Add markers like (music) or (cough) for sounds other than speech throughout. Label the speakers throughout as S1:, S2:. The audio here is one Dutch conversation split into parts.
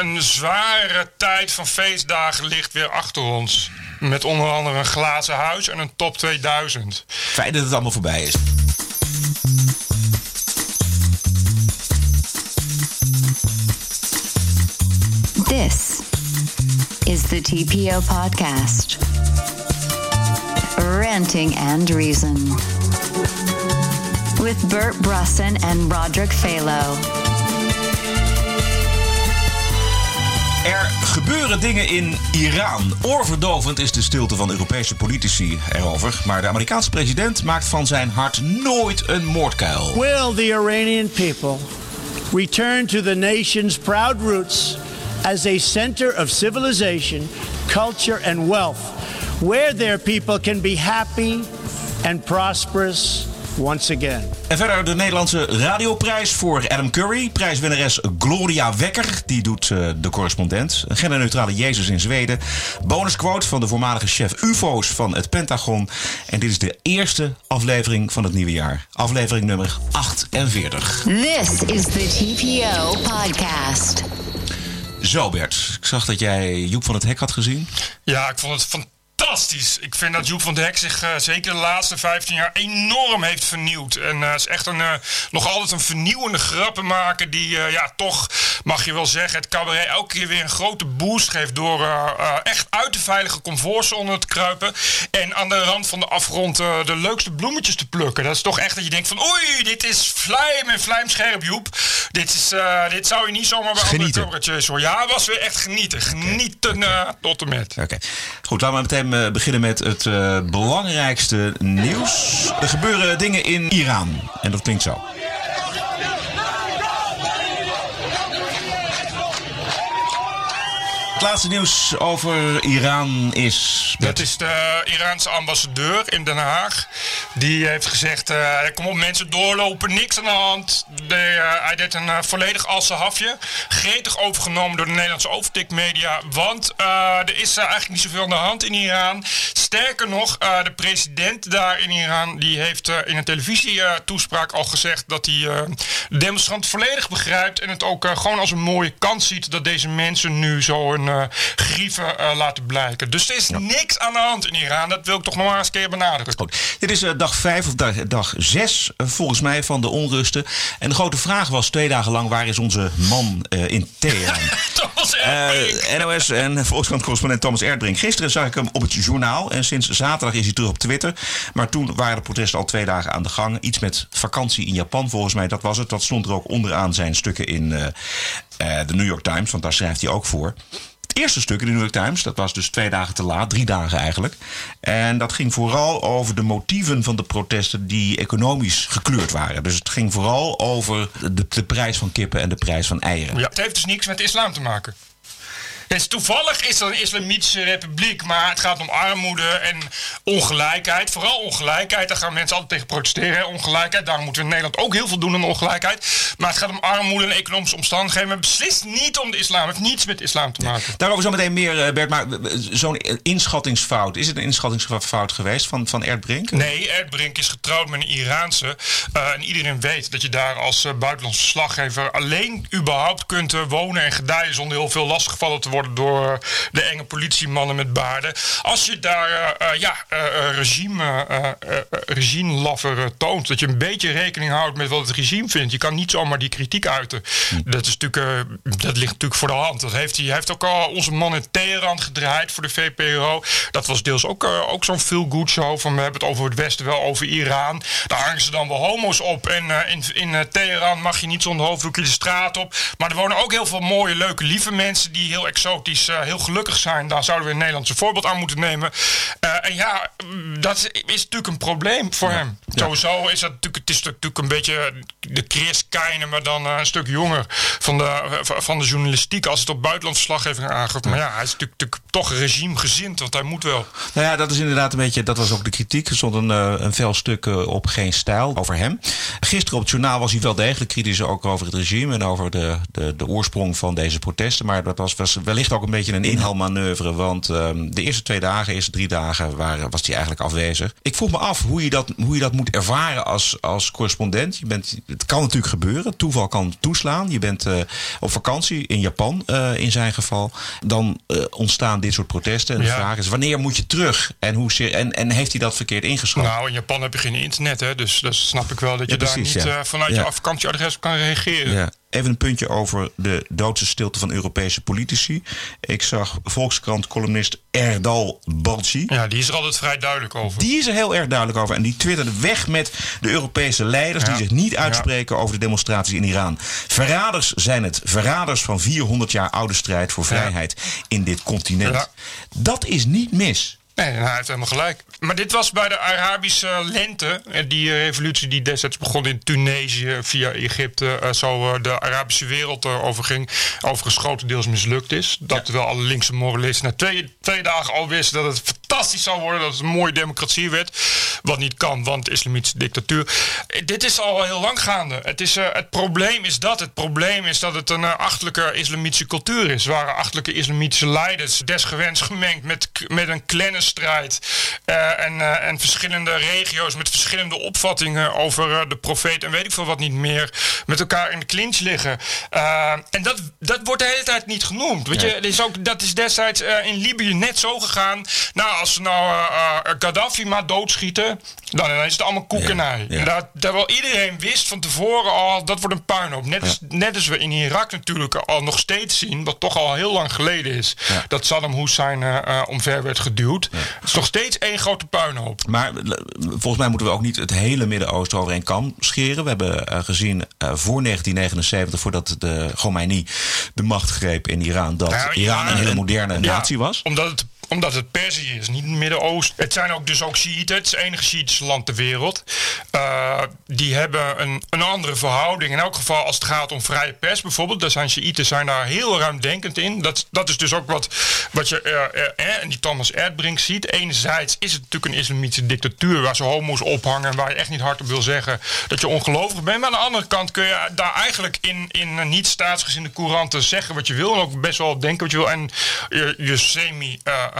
S1: een zware tijd van feestdagen ligt weer achter ons. Met onder andere een glazen huis en een top 2000.
S2: Fijn dat het allemaal voorbij is.
S3: This is the TPO podcast. Ranting and Reason. With Bert Brusson and Roderick Phalo.
S2: Er gebeuren dingen in Iran. Oorverdovend is de stilte van Europese politici erover. Maar de Amerikaanse president maakt van zijn hart nooit een moordkuil.
S4: Will the Iranian people return to the nation's proud roots as a center of civilization, culture, and wealth, where their people can be happy and prosperous once again?
S2: En verder de Nederlandse radioprijs voor Adam Curry. Prijswinnares Gloria Wekker, die doet eh, de correspondent. Een genderneutrale Jezus in Zweden. Bonusquote van de voormalige chef UFO's van het Pentagon. En dit is de eerste aflevering van het nieuwe jaar. Aflevering nummer 48.
S3: This is the TPO podcast.
S2: Zo Bert, ik zag dat jij Joep van het Hek had gezien.
S1: Ja, ik vond het fantastisch. Ik vind dat Joep van der Hek zich uh, zeker de laatste 15 jaar enorm heeft vernieuwd. En uh, is echt een, uh, nog altijd een vernieuwende grappenmaker die ja, toch, mag je wel zeggen, het cabaret elke keer weer een grote boost geeft door echt uit de veilige comfortzone te kruipen. En aan de rand van de afgrond de leukste bloemetjes te plukken. Dat is toch echt dat je denkt van oei, dit is vlijm en vlijmscherp Joep. Dit, is, dit zou je niet zomaar bij
S2: Genieten.
S1: andere cabaretiers horen. Ja, was weer echt genieten. Genieten tot en met.
S2: Oké, goed, laten we meteen uh, beginnen met het uh, belangrijkste nieuws. Er gebeuren dingen in Iran. En dat klinkt zo. Het laatste nieuws over Iran is.
S1: Dat is de Iraanse ambassadeur in Den Haag. Die heeft gezegd: uh, kom op, mensen doorlopen, niks aan de hand. De, uh, hij deed een uh, volledig alsahafje. Gretig overgenomen door de Nederlandse overtikmedia. Want er is eigenlijk niet zoveel aan de hand in Iran. Sterker nog, de president daar in Iran die heeft in een televisietoespraak al gezegd dat hij de demonstrant volledig begrijpt. En het ook gewoon als een mooie kans ziet dat deze mensen nu zo een uh, grieven uh, laten blijken. Dus er is ja. niks aan de hand in Iran. Dat wil ik toch nog maar eens een keer benadrukken.
S2: Goed. Dit is uh, dag 5 of dag, dag 6 volgens mij van de onrusten. En de grote vraag was twee dagen lang: waar is onze man in Teheran? (laughs)
S1: Thomas
S2: NOS en Volkskrant-correspondent Thomas Erdbrink. Gisteren zag ik hem op het journaal. En sinds zaterdag is hij terug op Twitter. Maar toen waren de protesten al twee dagen aan de gang. Iets met vakantie in Japan volgens mij. Dat was het. Dat stond er ook onderaan zijn stukken in de New York Times. Want daar schrijft hij ook voor. Het eerste stuk in de New York Times, dat was dus twee dagen te laat, drie dagen eigenlijk. En dat ging vooral over de motieven van de protesten die economisch gekleurd waren. Dus het ging vooral over de, prijs van kippen en de prijs van eieren.
S1: Ja, het heeft dus niks met de islam te maken. Dus toevallig is er een islamitische republiek, maar het gaat om armoede en ongelijkheid. Vooral ongelijkheid, daar gaan mensen altijd tegen protesteren. Ongelijkheid, daar moeten we in Nederland ook heel veel doen aan ongelijkheid. Maar het gaat om armoede en economische omstandigheden. Maar beslist niet om de islam. Het heeft niets met islam te maken.
S2: Daarover zo meteen meer, Bert. Maar zo'n inschattingsfout, is het een inschattingsfout geweest van, van Erdbrink?
S1: Nee, Erdbrink is getrouwd met een Iraanse. Uh, en iedereen weet dat je daar als uh, buitenlandse verslaggever alleen überhaupt kunt uh, wonen en gedijen zonder heel veel lastiggevallen te worden door de enge politiemannen met baarden. Als je daar uh, uh, ja, uh, regime, regime toont, dat je een beetje rekening houdt met wat het regime vindt. Je kan niet zomaar die kritiek uiten. Dat, is natuurlijk, dat ligt natuurlijk voor de hand. Dat heeft hij, hij heeft ook al onze man in Teheran gedraaid voor de VPRO. Dat was deels ook, ook zo'n feel-good show van we hebben het over het Westen, wel over Iran. Daar hangen ze dan wel homo's op. En in, in Teheran mag je niet zonder hoofddoekje de straat op. Maar er wonen ook heel veel mooie, leuke, lieve mensen die heel exotisch, uh, heel gelukkig zijn. Daar zouden we een Nederlandse voorbeeld aan moeten nemen. Uh, en ja, dat is natuurlijk een probleem voor ja. hem. Sowieso is dat natuurlijk, het is natuurlijk een beetje de Chris Keine, maar dan uh, een stuk jonger van de, van de journalistiek als het op buitenlandse slaggeving aangaat. Maar ja, hij is natuurlijk, natuurlijk toch regimegezind, want hij moet wel.
S2: Nou ja, dat is inderdaad een beetje, dat was ook de kritiek. Er stond een, een fel stuk op geen stijl over hem. Gisteren op het journaal was hij wel degelijk kritisch ook over het regime en over de, de, de oorsprong van deze protesten. Maar dat was, was wellicht ook een beetje een inhaalmanoeuvre. Want ehm, de eerste twee dagen, eerste drie dagen waren, was hij eigenlijk afwezig. Ik vroeg me af hoe je dat, hoe je dat moet ervaren als, als correspondent. Je bent, het kan natuurlijk gebeuren. Toeval kan toeslaan. Je bent eh, op vakantie in Japan eh, in zijn geval. Dan eh, ontstaan dit soort protesten. En de
S1: Ja.
S2: vraag is, wanneer moet je terug? En, hoe, en, en heeft hij dat verkeerd ingeschat?
S1: Nou, in Japan heb je geen internet, hè? Dus, dus snap ik wel dat je
S2: Ja,
S1: daar niet
S2: ja.
S1: vanuit je vakantieadres kan reageren.
S2: Even een puntje over de doodse stilte van Europese politici. Ik zag Volkskrant-columnist Erdal Balci.
S1: Ja, die is er altijd vrij duidelijk over.
S2: Die is er heel erg duidelijk over. En die twitterde weg met de Europese leiders
S1: Ja.
S2: die zich niet
S1: Ja.
S2: uitspreken over de demonstraties in Iran. Verraders zijn het. Verraders van 400 jaar oude strijd voor vrijheid in dit continent. Dat is niet mis.
S1: Nee, hij heeft helemaal gelijk. Maar dit was bij de Arabische lente. Die eh, revolutie die destijds begon in Tunesië via Egypte. eh, zo eh, de Arabische wereld eh, overging. Overigens grotendeels mislukt is. Dat terwijl alle linkse moralisten na twee, twee dagen al wisten dat het fantastisch zou worden. Dat het een mooie democratie werd. Wat niet kan, want islamitische dictatuur. Dit is al heel lang gaande. Het, is, eh, het probleem is dat. Het probleem is dat het een eh, achterlijke islamitische cultuur is. Waar achterlijke islamitische leiders desgewenst gemengd met, met een strijd en, eh, en verschillende regio's met verschillende opvattingen over de profeet en weet ik veel wat niet meer met elkaar in de clinch liggen. En dat, dat wordt de hele tijd niet genoemd. Weet je, dat is, ook, dat is destijds in Libië net zo gegaan. Nou, als ze nou eh, eh, Gaddafi maar doodschieten, dan is het allemaal koekenij.
S2: Ja,
S1: dat, terwijl iedereen wist van tevoren al, dat wordt een puinhoop. Net, als, net als we in Irak natuurlijk al nog steeds zien, wat toch al heel lang geleden is, dat Saddam Hussein eh, omver werd geduwd. Het is nog steeds één grote puinhoop.
S2: Maar volgens mij moeten we ook niet het hele Midden-Oosten over één kam scheren. We hebben gezien voor 1979, voordat de Khomeini de macht greep in Iran, dat
S1: Ja,
S2: Iran een hele moderne natie was.
S1: Omdat het, omdat het Perzië is, niet het Midden-Oosten. Het zijn ook dus ook Shiiten. Het enige Shiïtische land ter wereld. Eh, die hebben een, een andere verhouding. In elk geval als het gaat om vrije pers bijvoorbeeld. Daar zijn Shiiten zijn daar heel ruimdenkend in. Dat, dat is dus ook wat, wat je eh, eh, eh, en die Thomas Erdbrink ziet. Enerzijds is het natuurlijk een islamitische dictatuur... waar ze homo's ophangen... en waar je echt niet hard op wil zeggen dat je ongelovig bent. Maar aan de andere kant kun je daar eigenlijk in, in niet staatsgezinde couranten zeggen wat je wil... en ook best wel denken wat je wil. En je, je semi... eh, eh, eh, eh,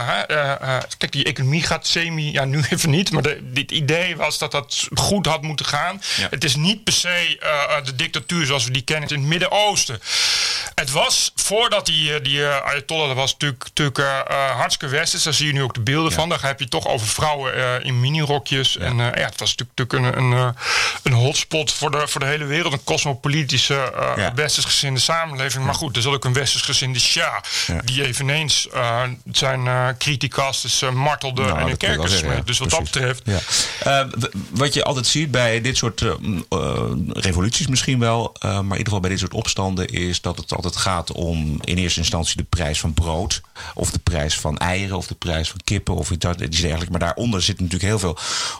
S1: kijk, die economie gaat semi... Ja, nu (laughs) even niet. Maar de, dit idee was dat dat goed had moeten gaan.
S2: Ja.
S1: Het is niet per se eh, de dictatuur zoals we die kennen in het Midden-Oosten. Het was voordat die, eh, die eh, Ayatollah, dat was natuurlijk, natuurlijk eh, eh, hartstikke westers. Daar zie je nu ook de beelden van. Daar heb je toch over vrouwen eh, in minirokjes. En eh, ja, het was natuurlijk, natuurlijk een, een, eh, een hotspot voor de, voor de hele wereld. Een cosmopolitische, eh
S2: Ja.
S1: westers gezinde samenleving. Maar goed, er is ook een westers gezinde Shah.
S2: Ja.
S1: Die eveneens eh, zijn criticas eh, martelde
S2: Nou,
S1: en in kerkers
S2: zeggen.
S1: Dus wat dat betreft...
S2: Ja. Eh, wat je altijd ziet bij dit soort eh, revoluties misschien wel, maar in ieder geval bij dit soort opstanden, is dat het altijd gaat om in eerste instantie de prijs van brood, of de prijs van eieren, of de prijs van kippen, of iets dergelijks. Maar daaronder zit natuurlijk heel veel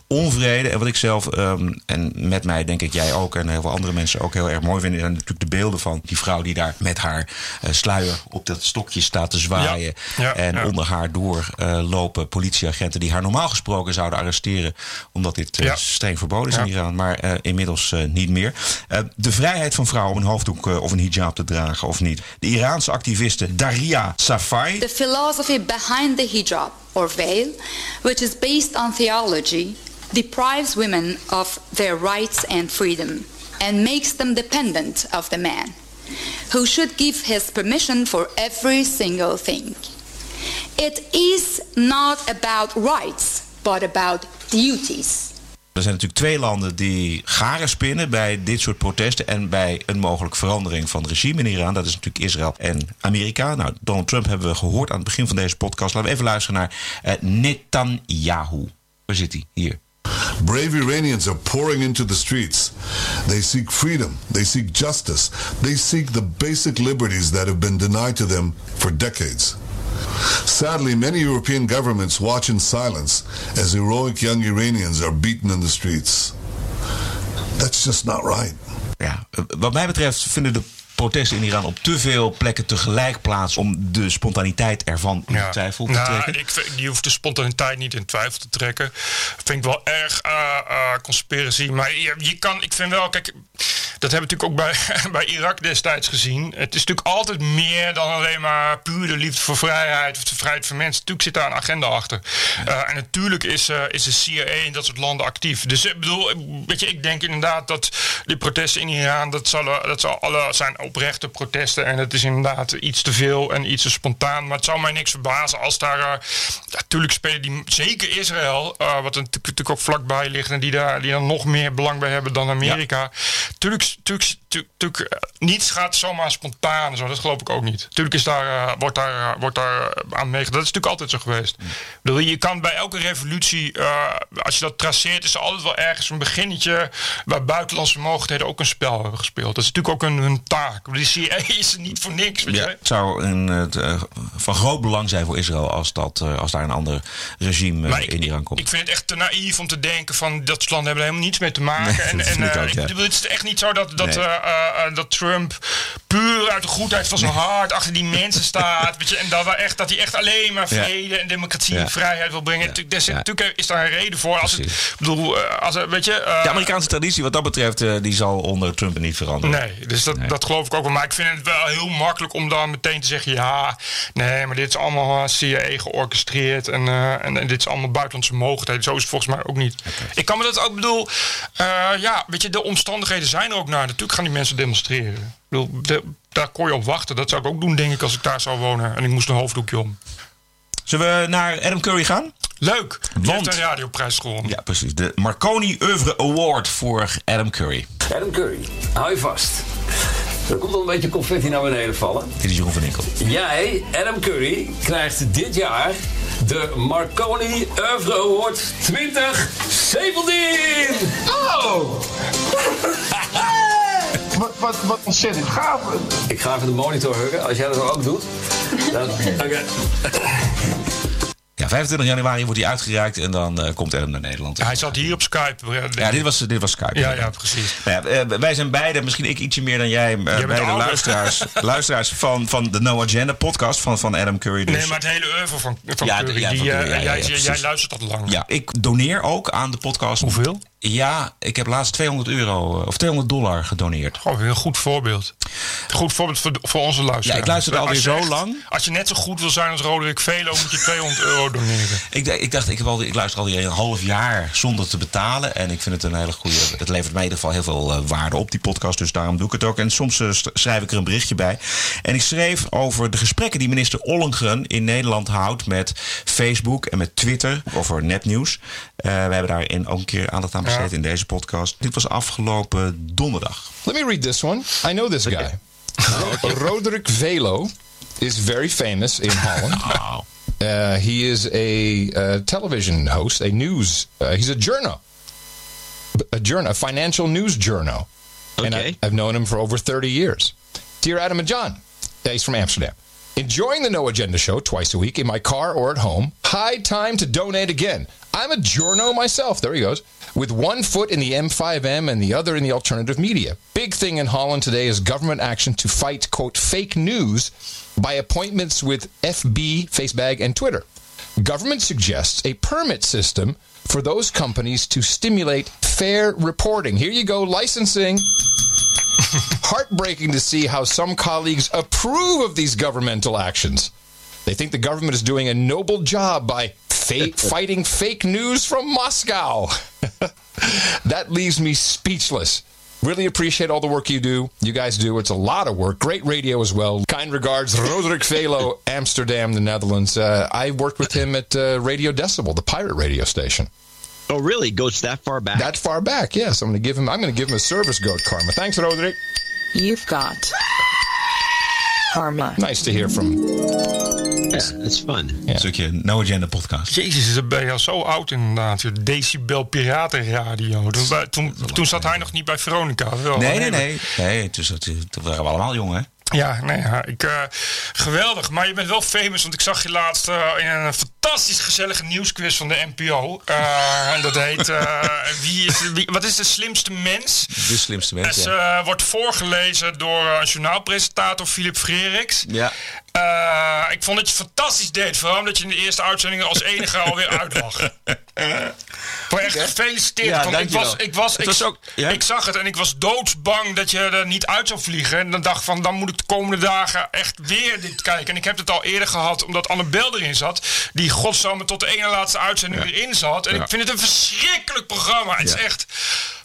S2: onvrede. En wat ik zelf, ehm, en met mij denk ik jij ook, en heel veel andere mensen ook heel erg mooi vinden, zijn natuurlijk de beelden van die vrouw die daar met haar sluier op dat stokje staat te zwaaien.
S1: Ja, ja,
S2: en
S1: ja.
S2: onder haar door eh, lopen politieagenten die haar normaal gesproken zouden arresteren. Omdat dit eh,
S1: Ja.
S2: streng verboden is in. Iran. Maar eh, inmiddels eh, niet meer. Eh, de vrijheid van vrouwen om een hoofddoek of een hijab te dragen of niet. De Iraanse activiste Daria Safai.
S5: The philosophy behind the hijab or veil, which is based on theology, deprives women of their rights and freedom and makes them dependent of the man, who should give his permission for every single thing. It is not about rights, but about duties.
S2: Er zijn natuurlijk twee landen die garen spinnen bij dit soort protesten en bij een mogelijke verandering van het regime in Iran. Dat is natuurlijk Israël en Amerika. Nou, Donald Trump hebben we gehoord aan het begin van deze podcast. Laten we even luisteren naar eh, Netanyahu. Waar zit hij? Hier.
S6: Brave Iranians are pouring into the streets. They seek freedom. They seek justice. They seek the basic liberties that have been denied to them for decades. Sadly, many European governments watch in silence as heroic young Iranians are beaten in the streets. That's just not right.
S2: Ja, wat mij betreft vinden de protesten in Iran op te veel plekken tegelijk plaatsen om de spontaniteit ervan in twijfel te
S1: nou,
S2: trekken?
S1: Ik, vind- die hoeft de spontaniteit niet in twijfel te trekken. Vind ik wel erg eh eh, conspiracy. Maar je, je kan, ik vind wel, kijk, dat hebben we natuurlijk ook bij, (laughs) bij Irak destijds gezien. Het is natuurlijk altijd meer dan alleen maar puur de liefde voor vrijheid of de vrijheid van mensen. Natuurlijk zit daar een agenda achter. Eh, en natuurlijk is, eh, is de CIA in dat soort landen actief. Dus ik bedoel, weet je, ik denk inderdaad dat die protesten in Iran, dat zullen, dat zal alle zijn oprechte protesten. En het is inderdaad iets te veel en iets te spontaan. Maar het zou mij niks verbazen als daar. eh, natuurlijk spelen die, zeker Israël, wat er natuurlijk ook vlakbij ligt. En die daar, die daar nog meer belang bij hebben dan Amerika. Tuurlijk, tuurlijk, tuurlijk, tuurlijk, eh, niets gaat zomaar spontaan. Zo, dat geloof ik ook niet. Tuurlijk is daar, eh, wordt daar, eh, wordt daar aan meegedaan. Dat is natuurlijk altijd zo geweest. Ik bedoel, je kan bij elke revolutie, als je dat traceert, is er altijd wel ergens een beginnetje waar buitenlandse mogelijkheden ook een spel hebben gespeeld. Dat is natuurlijk ook een, hun taak. Die CIA (laughs) is er niet voor niks.
S2: Ja, het zou een, het, van groot belang zijn voor Israël als, dat, als daar een ander regime
S1: Maar
S2: in Iran komt.
S1: ik vind het echt te naïef om te denken van dat soort landen hebben er helemaal niets mee te maken. (laughs)
S2: Nee,
S1: en
S2: dat
S1: en
S2: vind ik ook, ja.
S1: ik bedoel, het is echt niet zo dat, dat,
S2: Nee.
S1: eh, eh, eh, dat Trump puur uit de goedheid van zijn hart achter die mensen staat. Weet je, en dat, we echt, dat hij echt alleen maar
S2: Ja.
S1: vrede en democratie
S2: Ja.
S1: en vrijheid wil brengen. Natuurlijk, is daar een reden voor. Als
S2: Precies.
S1: ik bedoel, als, weet je,
S2: De Amerikaanse traditie wat dat betreft, die zal onder Trump niet veranderen.
S1: Nee, dus dat, dat geloof ik ook wel. Maar ik vind het wel heel makkelijk om dan meteen te zeggen: ja, nee, maar dit is allemaal CIA georchestreerd. En, en, en dit is allemaal buitenlandse mogelijkheden. Zo is het volgens mij ook niet. Ik kan me dat ook bedoel, ja, weet je, de omstandigheden zijn er ook naar. Natuurlijk gaan die mensen demonstreren. Ik bedoel, de- daar kon je op wachten. Dat zou ik ook doen, denk ik, als ik daar zou wonen. En ik moest een hoofddoekje om.
S2: Zullen we naar Adam Curry gaan?
S1: Leuk. Die
S2: Want-
S1: heeft een radioprijs gewonnen.
S2: Ja, precies. De Marconi Oeuvre Award voor Adam Curry.
S7: Adam Curry, hou je vast. Er komt al een beetje confetti naar beneden vallen.
S2: Dit is Jeroen van Inkel.
S7: Jij, Adam Curry, krijgt dit jaar de Marconi Oeuvre Award 2017.
S8: Oh! Wat, wat, ontzettend gaaf.
S7: Ik ga even de monitor huggen, als jij dat ook doet. Dan, (laughs) Oké.
S2: Ja, 25 januari wordt hij uitgereikt en dan eh, komt Adam naar Nederland.
S1: Hij zat hier op Skype. eh,
S2: Ja, dit was, dit was Skype.
S1: ja, ja, precies.
S2: Nou ja, eh, wij zijn beide, misschien ik ietsje meer dan jij,
S1: bent
S2: beide luisteraars, (laughs) luisteraars van, van de No Agenda podcast van, van Adam Curry. Dus.
S1: Nee, maar het hele oeuvre van, van
S2: Ja,
S1: Curry,
S2: ja, van
S1: die,
S2: Curry, ja, ja,
S1: jij,
S2: ja,
S1: jij, luistert dat lang.
S2: Ja, ik doneer ook aan de podcast.
S1: Hoeveel?
S2: Ja, ik heb laatst 200 euro eh, of 200 dollar gedoneerd.
S1: Gewoon weer een goed voorbeeld. Een goed voorbeeld voor, voor onze luisteraars.
S2: Ja, ik luisterde alweer zo
S1: echt-
S2: lang.
S1: Als je net zo goed wil zijn als Roderick Velo, moet je 200 euro doneren. (laughs)
S2: Ik, ik dacht, ik, heb al, ik luister alweer een half jaar zonder te betalen. En ik vind het een hele goede. Het levert mij in ieder geval heel veel eh, waarde op, die podcast. Dus daarom doe ik het ook. En soms eh, schrijf ik er een berichtje bij. En ik schreef over de gesprekken die minister Ollengren in Nederland houdt met Facebook en met Twitter over nepnieuws. Eh we hebben daarin ook een keer aandacht aan besteed in deze podcast. Dit was afgelopen donderdag.
S9: Let me read this one. I know this guy. (laughs) Roderick Velo is very famous in Holland. (laughs)
S2: Oh.
S9: Uh, he is a uh, television host, a news. Uh, he's a journo, a journo, a financial news journo. And I,
S10: Okay.
S9: I've known him for over thirty years. Dear Adam and John, yeah, he's from Amsterdam. Enjoying the No Agenda show twice a week in my car or at home. High time to donate again. I'm a journo myself. There he goes. With one foot in the M5M and the other in the alternative media. Big thing in Holland today is government action to fight, quote, fake news by appointments with FB, Facebag, and Twitter. Government suggests a permit system for those companies to stimulate fair reporting. Here you go, licensing. (laughs) Heartbreaking to see how some colleagues approve of these governmental actions. They think the government is doing a noble job by fa- (laughs) fighting fake news from Moscow. (laughs) that leaves me speechless. Really appreciate all the work you do. You guys do. It's a lot of work. Great radio as well. Kind regards, Roderick Velo, (laughs) Amsterdam, the Netherlands. Uh, I worked with him at uh, Radio Decibel, the pirate radio station.
S10: Oh, really? Goes that far back?
S9: That far back, yes. I'm going to give him. I'm going to give him a service goat karma. Thanks, Roderick.
S11: You've got karma.
S9: Nice to hear from.
S10: yeah, that's fun.
S2: Een stukje No Agenda podcast.
S1: Jezus, dan ben je al zo oud inderdaad. Decibel Piratenradio. Toen, toen, toen zat hij nog niet bij Veronica. Wel,
S2: Nee, nee, nee. nee is, is- toen waren we allemaal jong, hè?
S1: Ja, nee, ik, eh, geweldig. Maar je bent wel famous, want ik zag je laatst eh, in een fantastisch gezellige nieuwsquiz van de NPO. Eh, en dat heet wie is, wie, Wat is de slimste mens?
S2: De slimste
S1: eh, wordt voorgelezen door een journaalpresentator, Philip Freriks.
S2: Ja.
S1: Ik vond dat je fantastisch deed. Vooral omdat je in de eerste uitzending als enige alweer uitlag. (laughs) Maar echt gefeliciteerd.
S2: Ja,
S1: want ik was, ik, was, ik,
S2: was ook- ja?
S1: ik zag het en ik was doodsbang dat je er niet uit zou vliegen. En dan dacht ik van, dan moet ik de komende dagen echt weer dit kijken. En ik heb het al eerder gehad, omdat Annabel erin zat. Die godsamme tot de ene laatste uitzending erin zat. En
S2: Ja.
S1: ik vind het een verschrikkelijk programma. Het
S2: Ja.
S1: is echt,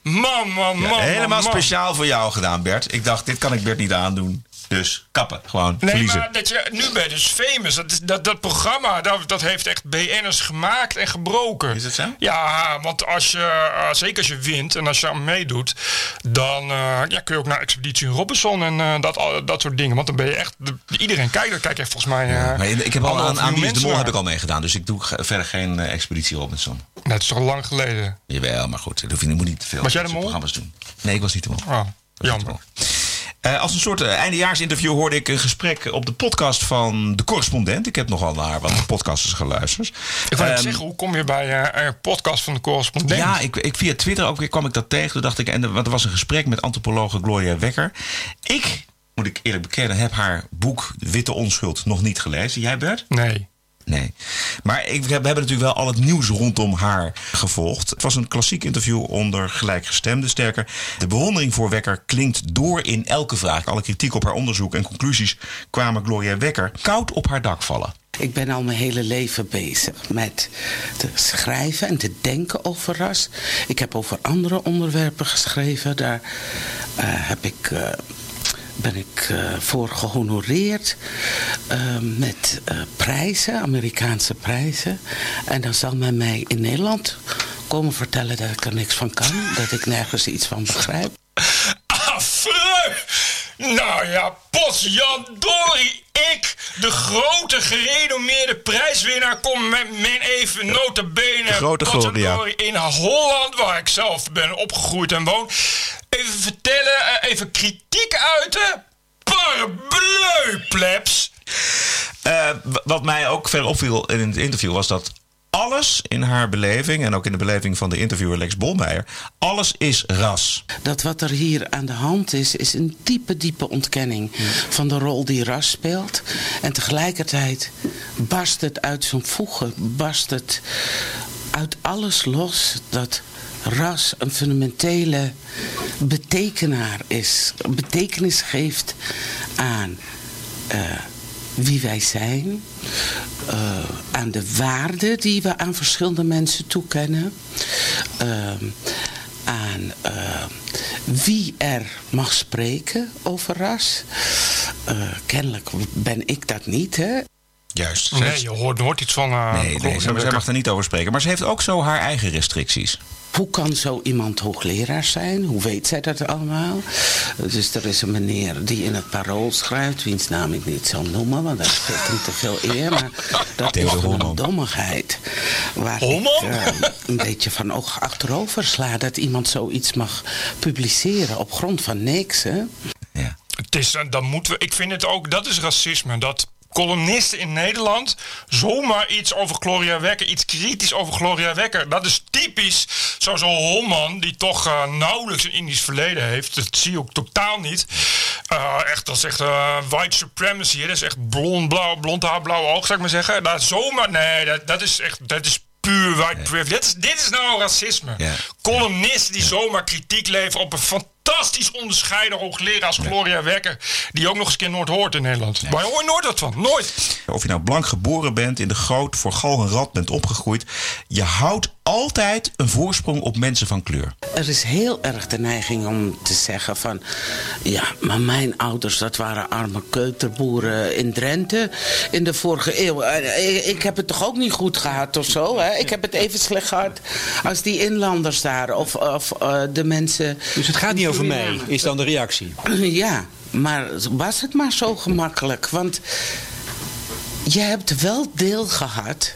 S1: man, man,
S2: Ja,
S1: man,
S2: helemaal
S1: man, man.
S2: speciaal voor jou gedaan, Bert. Ik dacht, dit kan ik Bert niet aandoen. Dus kappen, gewoon
S1: Nee,
S2: verliezen.
S1: maar dat je, nu ben je dus famous. Dat, is, dat, dat programma, dat, dat heeft echt BN'ers gemaakt en gebroken.
S2: Is het zo?
S1: Ja, want als je, eh, zeker als je wint en als je aan meedoet... dan eh, ja, kun je ook naar Expeditie Robinson en eh, dat, dat soort dingen. Want dan ben je echt... de- iedereen kijkt, dat kijk je volgens mij...
S2: Maar ik heb al aan, aan de Mol heb ik al meegedaan. Dus ik doe verder geen Expeditie Robinson.
S1: Nee, het is toch lang geleden.
S2: Jawel, maar goed. dat hoef Je moet niet te veel
S1: Was jij de
S2: dat
S1: Mol?
S2: programma's doen. Nee, ik was niet de Mol.
S1: Oh, jammer.
S2: Eh, als een soort eh, eindejaarsinterview hoorde ik een gesprek op de podcast van de correspondent. Ik heb nogal naar wat podcasters geluisterd.
S1: Ik wou
S2: Ehm,
S1: zeggen, hoe kom je bij eh, een podcast van de correspondent?
S2: Ja, ik, ik, via Twitter ook weer kwam ik dat tegen. Toen dacht ik, en er, want er was een gesprek met antropologe Gloria Wekker. Ik, moet ik eerlijk bekennen, heb haar boek Witte Onschuld nog niet gelezen. Jij, Bert?
S1: Nee.
S2: Nee. Maar ik, we hebben natuurlijk wel al het nieuws rondom haar gevolgd. Het was een klassiek interview onder gelijkgestemden. Sterker, de bewondering voor Wekker klinkt door in elke vraag. Alle kritiek op haar onderzoek en conclusies kwamen Gloria Wekker koud op haar dak vallen.
S11: Ik ben al mijn hele leven bezig met te schrijven en te denken over ras. Ik heb over andere onderwerpen geschreven. Daar eh, heb ik, eh, ben ik eh, voor gehonoreerd eh, met eh, prijzen, Amerikaanse prijzen. En dan zal men mij in Nederland komen vertellen dat ik er niks van kan. Dat ik nergens iets van begrijp. (laughs)
S1: Nou ja, potjandori, ik, de grote gerenommeerde prijswinnaar, kom met mijn even notabene
S2: Grote Gloria.
S1: in Holland, waar ik zelf ben opgegroeid en woon. Even vertellen, eh, even kritiek uiten. Parbleu, plebs!
S2: Eh, w- wat mij ook verder opviel in het interview was dat alles in haar beleving, en ook in de beleving van de interviewer Lex Bolmeijer, alles is ras.
S11: Dat wat er hier aan de hand is, is een diepe, diepe ontkenning van de rol die ras speelt. En tegelijkertijd barst het uit zijn voegen, barst het uit alles los dat ras een fundamentele betekenaar is. Betekenis geeft aan eh, wie wij zijn, eh, aan de waarden die we aan verschillende mensen toekennen, ehm, aan eh, wie er mag spreken over ras. Eh, kennelijk ben ik dat niet, hè?
S2: Juist.
S1: Nee, je hoort nooit iets van... eh,
S2: Nee, nee
S1: Gloria
S2: zij, mag daar niet over spreken. Maar ze heeft ook zo haar eigen restricties.
S11: Hoe kan zo iemand hoogleraar zijn? Hoe weet zij dat allemaal? Dus er is een meneer die in het parool schrijft, wiens naam ik niet zal noemen, want dat geeft hem te veel eer. Maar dat is gewoon een dommigheid. Waar
S1: Holman?
S11: ik eh, een beetje van oog achterover sla. Dat iemand zoiets mag publiceren op grond van niks. Hè?
S2: Ja.
S1: Het is, eh, dan moeten we, ik vind het ook, dat is racisme. Dat columnisten in Nederland zomaar iets over Gloria Wekker, iets kritisch over Gloria Wekker. Dat is typisch zo'n zo'n Holman die toch eh, nauwelijks een Indisch verleden heeft. Dat zie je ook totaal niet. Eh, echt, dat is echt eh, white supremacy. hè. Dat is echt blond, blauw, blond haar, blauwe oog, zou ik maar zeggen. Dat zomaar, nee, dat, dat is echt, dat is puur white privilege. Dit is, dit is nou racisme.
S2: Ja.
S1: Columnisten die zomaar kritiek leveren op een fantastisch onderscheiden hoogleraar als Gloria Wekker. Die ook nog eens een keer nooit hoort in Nederland. Maar je hoort nooit wat van. Nooit.
S2: Of je nou blank geboren bent, in de goot voor gal en rad bent opgegroeid. Je houdt altijd een voorsprong op mensen van kleur.
S11: Er is heel erg de neiging om te zeggen van... ja, maar mijn ouders, dat waren arme keuterboeren in Drenthe in de vorige eeuw. Eh, Ik heb het toch ook niet goed gehad of zo, hè? Ik heb het even slecht gehad als die inlanders daar of, of eh, de mensen...
S12: Dus het gaat niet over mij, is dan de reactie. (clears throat)
S11: Ja, maar was het maar zo gemakkelijk? Want je hebt wel deel gehad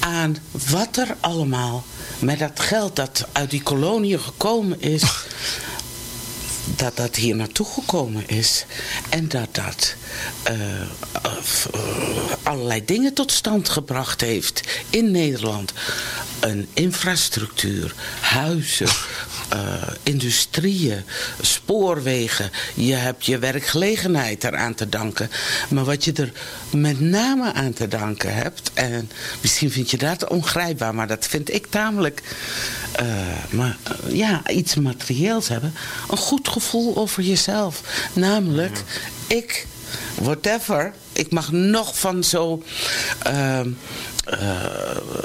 S11: aan wat er allemaal met dat geld dat uit die koloniën gekomen is, dat dat hier naartoe gekomen is. En dat dat eh, eh, allerlei dingen tot stand gebracht heeft in Nederland. Een infrastructuur, huizen, industrieën, spoorwegen. Je hebt je werkgelegenheid eraan te danken. Maar wat je er met name aan te danken hebt... en misschien vind je dat ongrijpbaar, maar dat vind ik tamelijk... Uh, maar, uh, ja, iets materieels hebben. Een goed gevoel over jezelf. Namelijk, ik, whatever... Ik mag nog van zo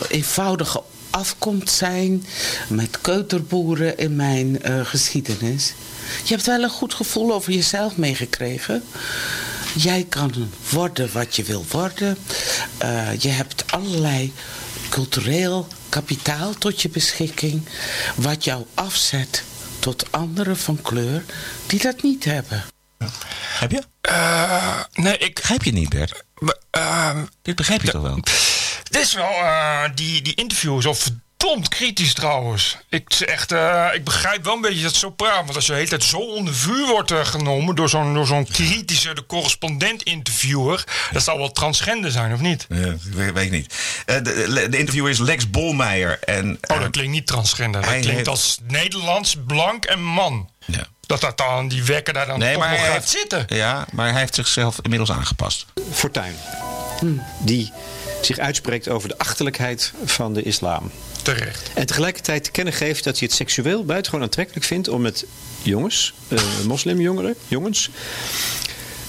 S11: eenvoudige afkomst zijn met keuterboeren in mijn uh, geschiedenis. Je hebt wel een goed gevoel over jezelf meegekregen. Jij kan worden wat je wil worden. Uh, je hebt allerlei cultureel kapitaal tot je beschikking... wat jou afzet tot anderen van kleur die dat niet hebben.
S2: Heb je?
S1: Uh, nee, ik...
S2: Begrijp je niet, Bert?
S1: Uh,
S2: Dit begrijp je toch wel?
S1: Dit is wel, uh, die, die interview is al verdomd kritisch trouwens. Ik, echt, uh, ik begrijp wel een beetje dat zo praat. Want als je de hele tijd zo onder vuur wordt uh, genomen door zo'n door zo'n kritische, de correspondent-interviewer. Dat zal wel transgender zijn, of niet?
S2: Ja, weet, weet ik niet. Uh, de, de, interviewer is Lex Bolmeijer. En,
S1: oh, dat klinkt niet transgender. Dat klinkt heeft... als Nederlands, blank en man.
S2: Ja.
S1: Dat dat dan, die wekker daar dan
S2: nee,
S1: toch
S2: maar
S1: nog
S2: hij
S1: gaat
S2: heeft,
S1: zitten.
S2: Ja, maar hij heeft zichzelf inmiddels aangepast.
S12: Fortuin. Die zich uitspreekt over de achterlijkheid van de islam.
S1: Terecht.
S12: En tegelijkertijd te kennen geeft dat hij het seksueel buitengewoon aantrekkelijk vindt om met jongens, uh, moslimjongeren, jongens,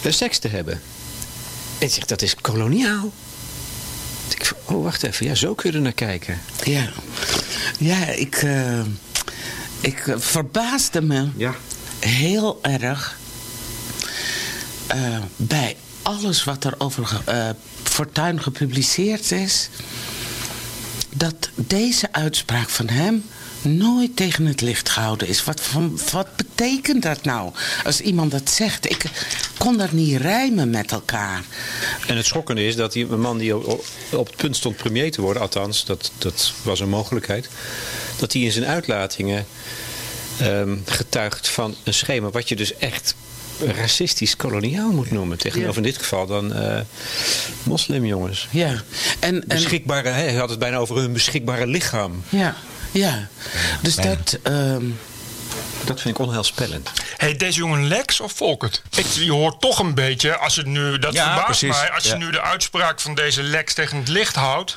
S12: uh, seks te hebben. En zegt dat is koloniaal. Ik, oh, wacht even. Ja, zo kun je er naar kijken.
S11: Ja, ja ik, uh, ik verbaasde me
S12: ja.
S11: heel erg bij alles wat er over uh, Fortuin gepubliceerd is... dat deze uitspraak van hem nooit tegen het licht gehouden is. Wat, wat betekent dat nou? Als iemand dat zegt. Ik kon dat niet rijmen met elkaar.
S12: En het schokkende is dat die man die op, op het punt stond premier te worden... althans, dat, dat was een mogelijkheid... dat hij in zijn uitlatingen um, getuigt van een schema... wat je dus echt racistisch koloniaal moet noemen. Tegenover ja. in dit geval dan uh, moslimjongens.
S11: Ja. En, en,
S12: beschikbare, hij had het bijna over hun beschikbare lichaam.
S11: Ja, ja. Dus dat... Um,
S12: dat vind ik onheilspellend.
S1: Hey, deze jongen Lex of Volkert? Ik, je hoort toch een beetje, als het nu, dat
S2: ja,
S1: verbaast
S2: precies.
S1: mij, als
S2: ja.
S1: je nu de uitspraak van deze Lex tegen het licht houdt,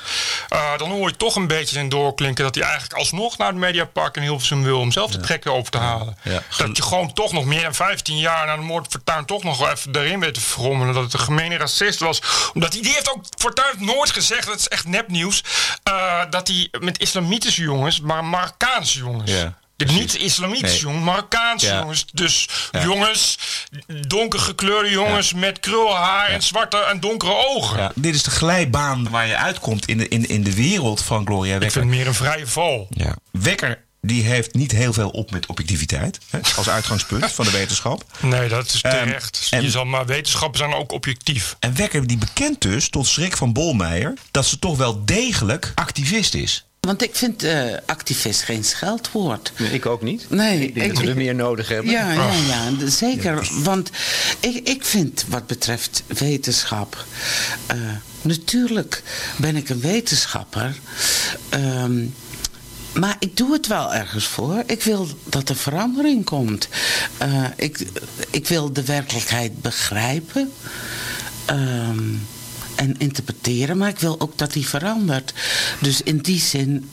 S1: uh, dan hoor je toch een beetje in doorklinken dat hij eigenlijk alsnog naar het Mediapark in Hilversum wil om zelf de ja. trekker over te halen.
S2: Ja.
S1: Dat je gewoon toch nog meer dan 15 jaar na de moord Fortuyn toch nog even erin weet te frommelen dat het een gemene racist was. Omdat hij, die heeft ook Fortuyn nooit gezegd, dat is echt nepnieuws, uh, dat hij met islamitische jongens, maar Marokkaanse jongens. De niet-islamitische nee. jongens, Marokkaanse ja. jongens. Dus ja. jongens, donker gekleurde jongens ja. met krulhaar en zwarte en donkere ogen.
S2: Dit is de glijbaan waar je uitkomt in de, in, in de wereld van Gloria Wekker.
S1: Ik vind het meer een vrije val.
S2: Wekker die heeft niet heel veel op met objectiviteit. Hè, als uitgangspunt van de wetenschap. (laughs)
S1: Nee, dat is terecht. Um, en, je zal maar wetenschappen zijn ook objectief.
S2: En Wekker die bekent dus, tot schrik van Bolmeijer... dat ze toch wel degelijk activist is.
S11: Want ik vind uh, activist geen scheldwoord.
S12: Nee, ik ook niet.
S11: Nee,
S12: ik denk ik, dat we er meer nodig hebben.
S11: Ja, ja, ja zeker. Ja. Want ik, ik vind wat betreft wetenschap... Uh, natuurlijk ben ik een wetenschapper... Um, maar ik doe het wel ergens voor. Ik wil dat er verandering komt. Uh, ik, ik wil de werkelijkheid begrijpen. Um, en interpreteren. Maar ik wil ook dat die verandert. Dus in die zin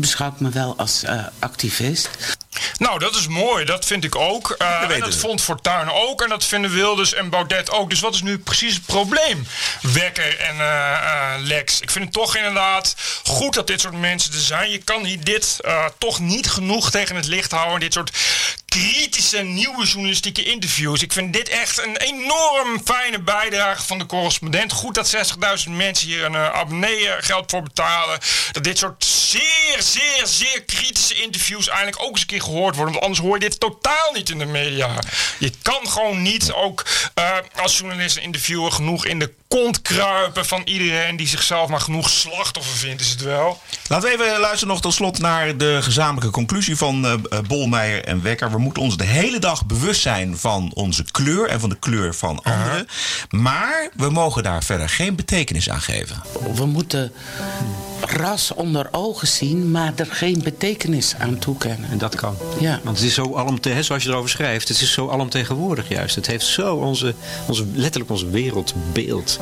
S11: beschouw ik me wel als uh, activist.
S1: Nou, dat is mooi. Dat vind ik ook. Uh, dat en dat vond Fortuyn ook. En dat vinden Wilders en Baudet ook. Dus wat is nu precies het probleem? Wekker en uh, uh, Lex. Ik vind het toch inderdaad goed dat dit soort mensen er zijn. Je kan hier dit toch niet genoeg tegen het licht houden. Dit soort kritische nieuwe journalistieke interviews. Ik vind dit echt een enorm fijne bijdrage van de correspondent. Goed dat 60.000 mensen hier een uh, abonnee geld voor betalen. Dat dit soort zeer, zeer, zeer kritische interviews eindelijk ook eens een keer gehoord worden. Want anders hoor je dit totaal niet in de media. Je kan gewoon niet ook uh, als journalist en interviewer genoeg in de kont kruipen van iedereen die zichzelf maar genoeg slachtoffer vindt, is het wel.
S2: Laten we even luisteren nog tot slot naar de gezamenlijke conclusie van uh, Bolmeijer en Wekker. We moeten ons de hele dag bewust zijn van onze kleur en van de kleur van anderen. Maar we mogen daar verder geen betekenis aan geven.
S11: We moeten ras onder ogen zien, maar er geen betekenis aan toekennen.
S12: En dat kan.
S11: Ja.
S12: Want het is zo alomtegenwoordig, zoals je erover schrijft, het is zo alomtegenwoordig juist. Het heeft zo onze, onze, letterlijk ons wereldbeeld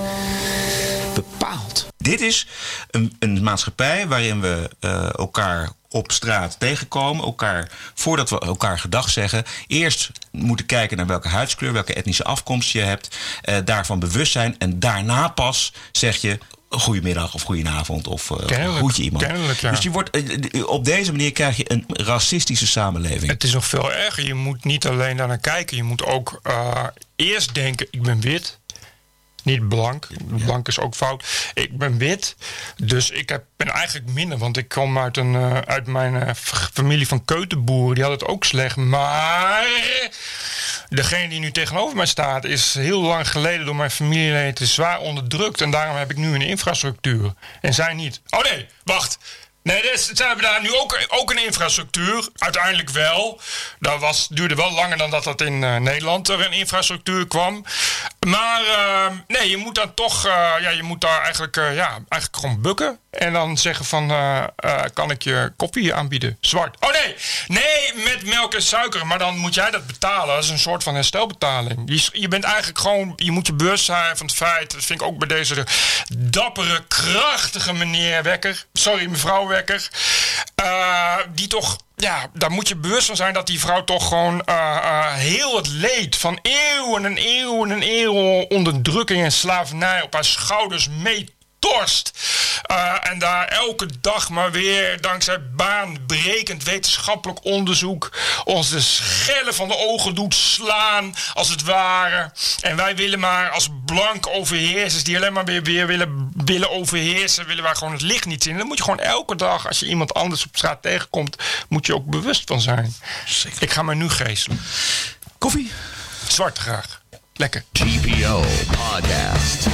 S12: bepaald.
S2: Dit is een, een maatschappij waarin we uh, elkaar op straat tegenkomen. Elkaar, voordat we elkaar gedag zeggen, eerst moeten kijken naar welke huidskleur, welke etnische afkomst je hebt. Uh, daarvan bewust zijn. En daarna pas zeg je goedemiddag of goedenavond of uh, groet je iemand.
S1: Ja.
S2: Dus je wordt, uh, op deze manier krijg je een racistische samenleving.
S1: Het is nog veel erger. Je moet niet alleen daar naar kijken. Je moet ook uh, eerst denken, ik ben wit. Niet blank. Blank is ook fout. Ik ben wit. Dus ik heb, ben eigenlijk minder. Want ik kom uit, een, uh, uit mijn uh, familie van keutenboeren. Die had het ook slecht. Maar degene die nu tegenover mij staat... is heel lang geleden door mijn familieleden zwaar onderdrukt. En daarom heb ik nu een infrastructuur. En zij niet. Oh nee, wacht. Nee, dus hebben daar nu ook, ook een infrastructuur. Uiteindelijk wel. Dat was, duurde wel langer dan dat dat in uh, Nederland er een infrastructuur kwam. Maar uh, nee, je moet dan toch, uh, ja, je moet daar eigenlijk, uh, ja, eigenlijk gewoon bukken. En dan zeggen van, kan ik je koffie aanbieden? Zwart. Oh nee, nee, met melk en suiker. Maar dan moet jij dat betalen. Dat is een soort van herstelbetaling. Je, je bent eigenlijk gewoon, je moet je bewust zijn van het feit. Dat vind ik ook bij deze dappere, krachtige meneer Wekker. Sorry, mevrouw Uh, die toch, ja, daar moet je bewust van zijn dat die vrouw toch gewoon uh, uh, heel het leed van eeuwen en eeuwen en eeuwen onderdrukking en slavernij op haar schouders mee torst. Uh, en daar elke dag maar weer, dankzij baanbrekend wetenschappelijk onderzoek, ons de schellen van de ogen doet slaan, als het ware. En wij willen maar als blank overheersers, die alleen maar weer, weer willen, willen overheersen, willen wij gewoon het licht niet zien. Dan moet je gewoon elke dag, als je iemand anders op straat tegenkomt, moet je ook bewust van zijn.
S2: Zeker.
S1: Ik ga me nu geestelen.
S2: Koffie?
S1: Zwart graag. Lekker.
S13: TPO Podcast.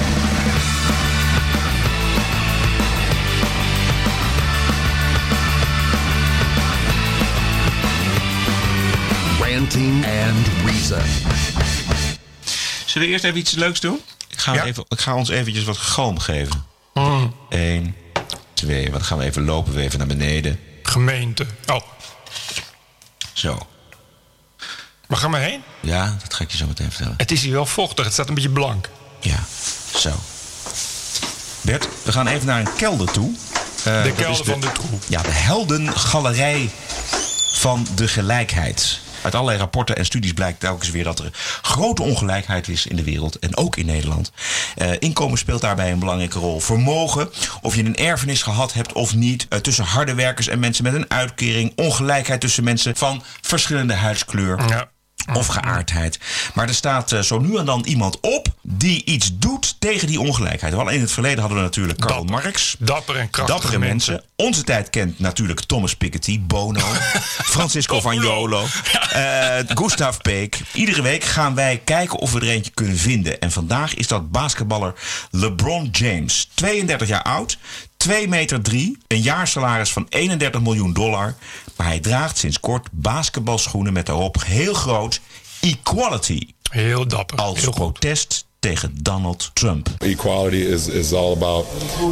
S13: Ranting and Reason.
S2: Zullen we eerst even iets leuks doen? Ik ga,
S1: Ja.
S2: even, ik ga ons eventjes wat galm geven.
S1: Mm.
S2: Eén, twee, wat gaan we even lopen, we even naar beneden.
S1: Gemeente. Oh,
S2: Zo.
S1: waar gaan we heen?
S2: Ja, dat ga ik je zo meteen vertellen.
S1: Het is hier wel vochtig, het staat een beetje blank.
S2: Ja, zo. Bert, we gaan even naar een kelder toe. Eh,
S1: De
S2: dat
S1: kelder van de troep.
S2: Ja, de heldengalerij van de gelijkheid. Uit allerlei rapporten en studies blijkt telkens weer dat er grote ongelijkheid is in de wereld en ook in Nederland. Eh, inkomen speelt daarbij een belangrijke rol. Vermogen, of je een erfenis gehad hebt of niet, eh, tussen harde werkers en mensen met een uitkering. Ongelijkheid tussen mensen van verschillende huidskleur.
S1: Ja.
S2: Of geaardheid. Maar er staat eh, zo nu en dan iemand op die iets doet tegen die ongelijkheid. Wel in het verleden hadden we natuurlijk Karl
S1: Dapper.
S2: Marx.
S1: Dapper en krachtige
S2: Dappere mensen.
S1: mensen.
S2: Onze tijd kent natuurlijk Thomas Piketty, Bono, (laughs) Francisco van Jolo, eh, Gustav Peek. Iedere week gaan wij kijken of we er eentje kunnen vinden. En vandaag is dat basketballer LeBron James. 32 jaar oud, 2 meter 3, een jaarsalaris van 31 miljoen dollar. Maar hij draagt sinds kort basketbalschoenen met daarop heel groot Equality.
S1: Heel dapper.
S2: Als
S1: Heel
S2: protest tegen Donald Trump.
S14: Equality is, is all about,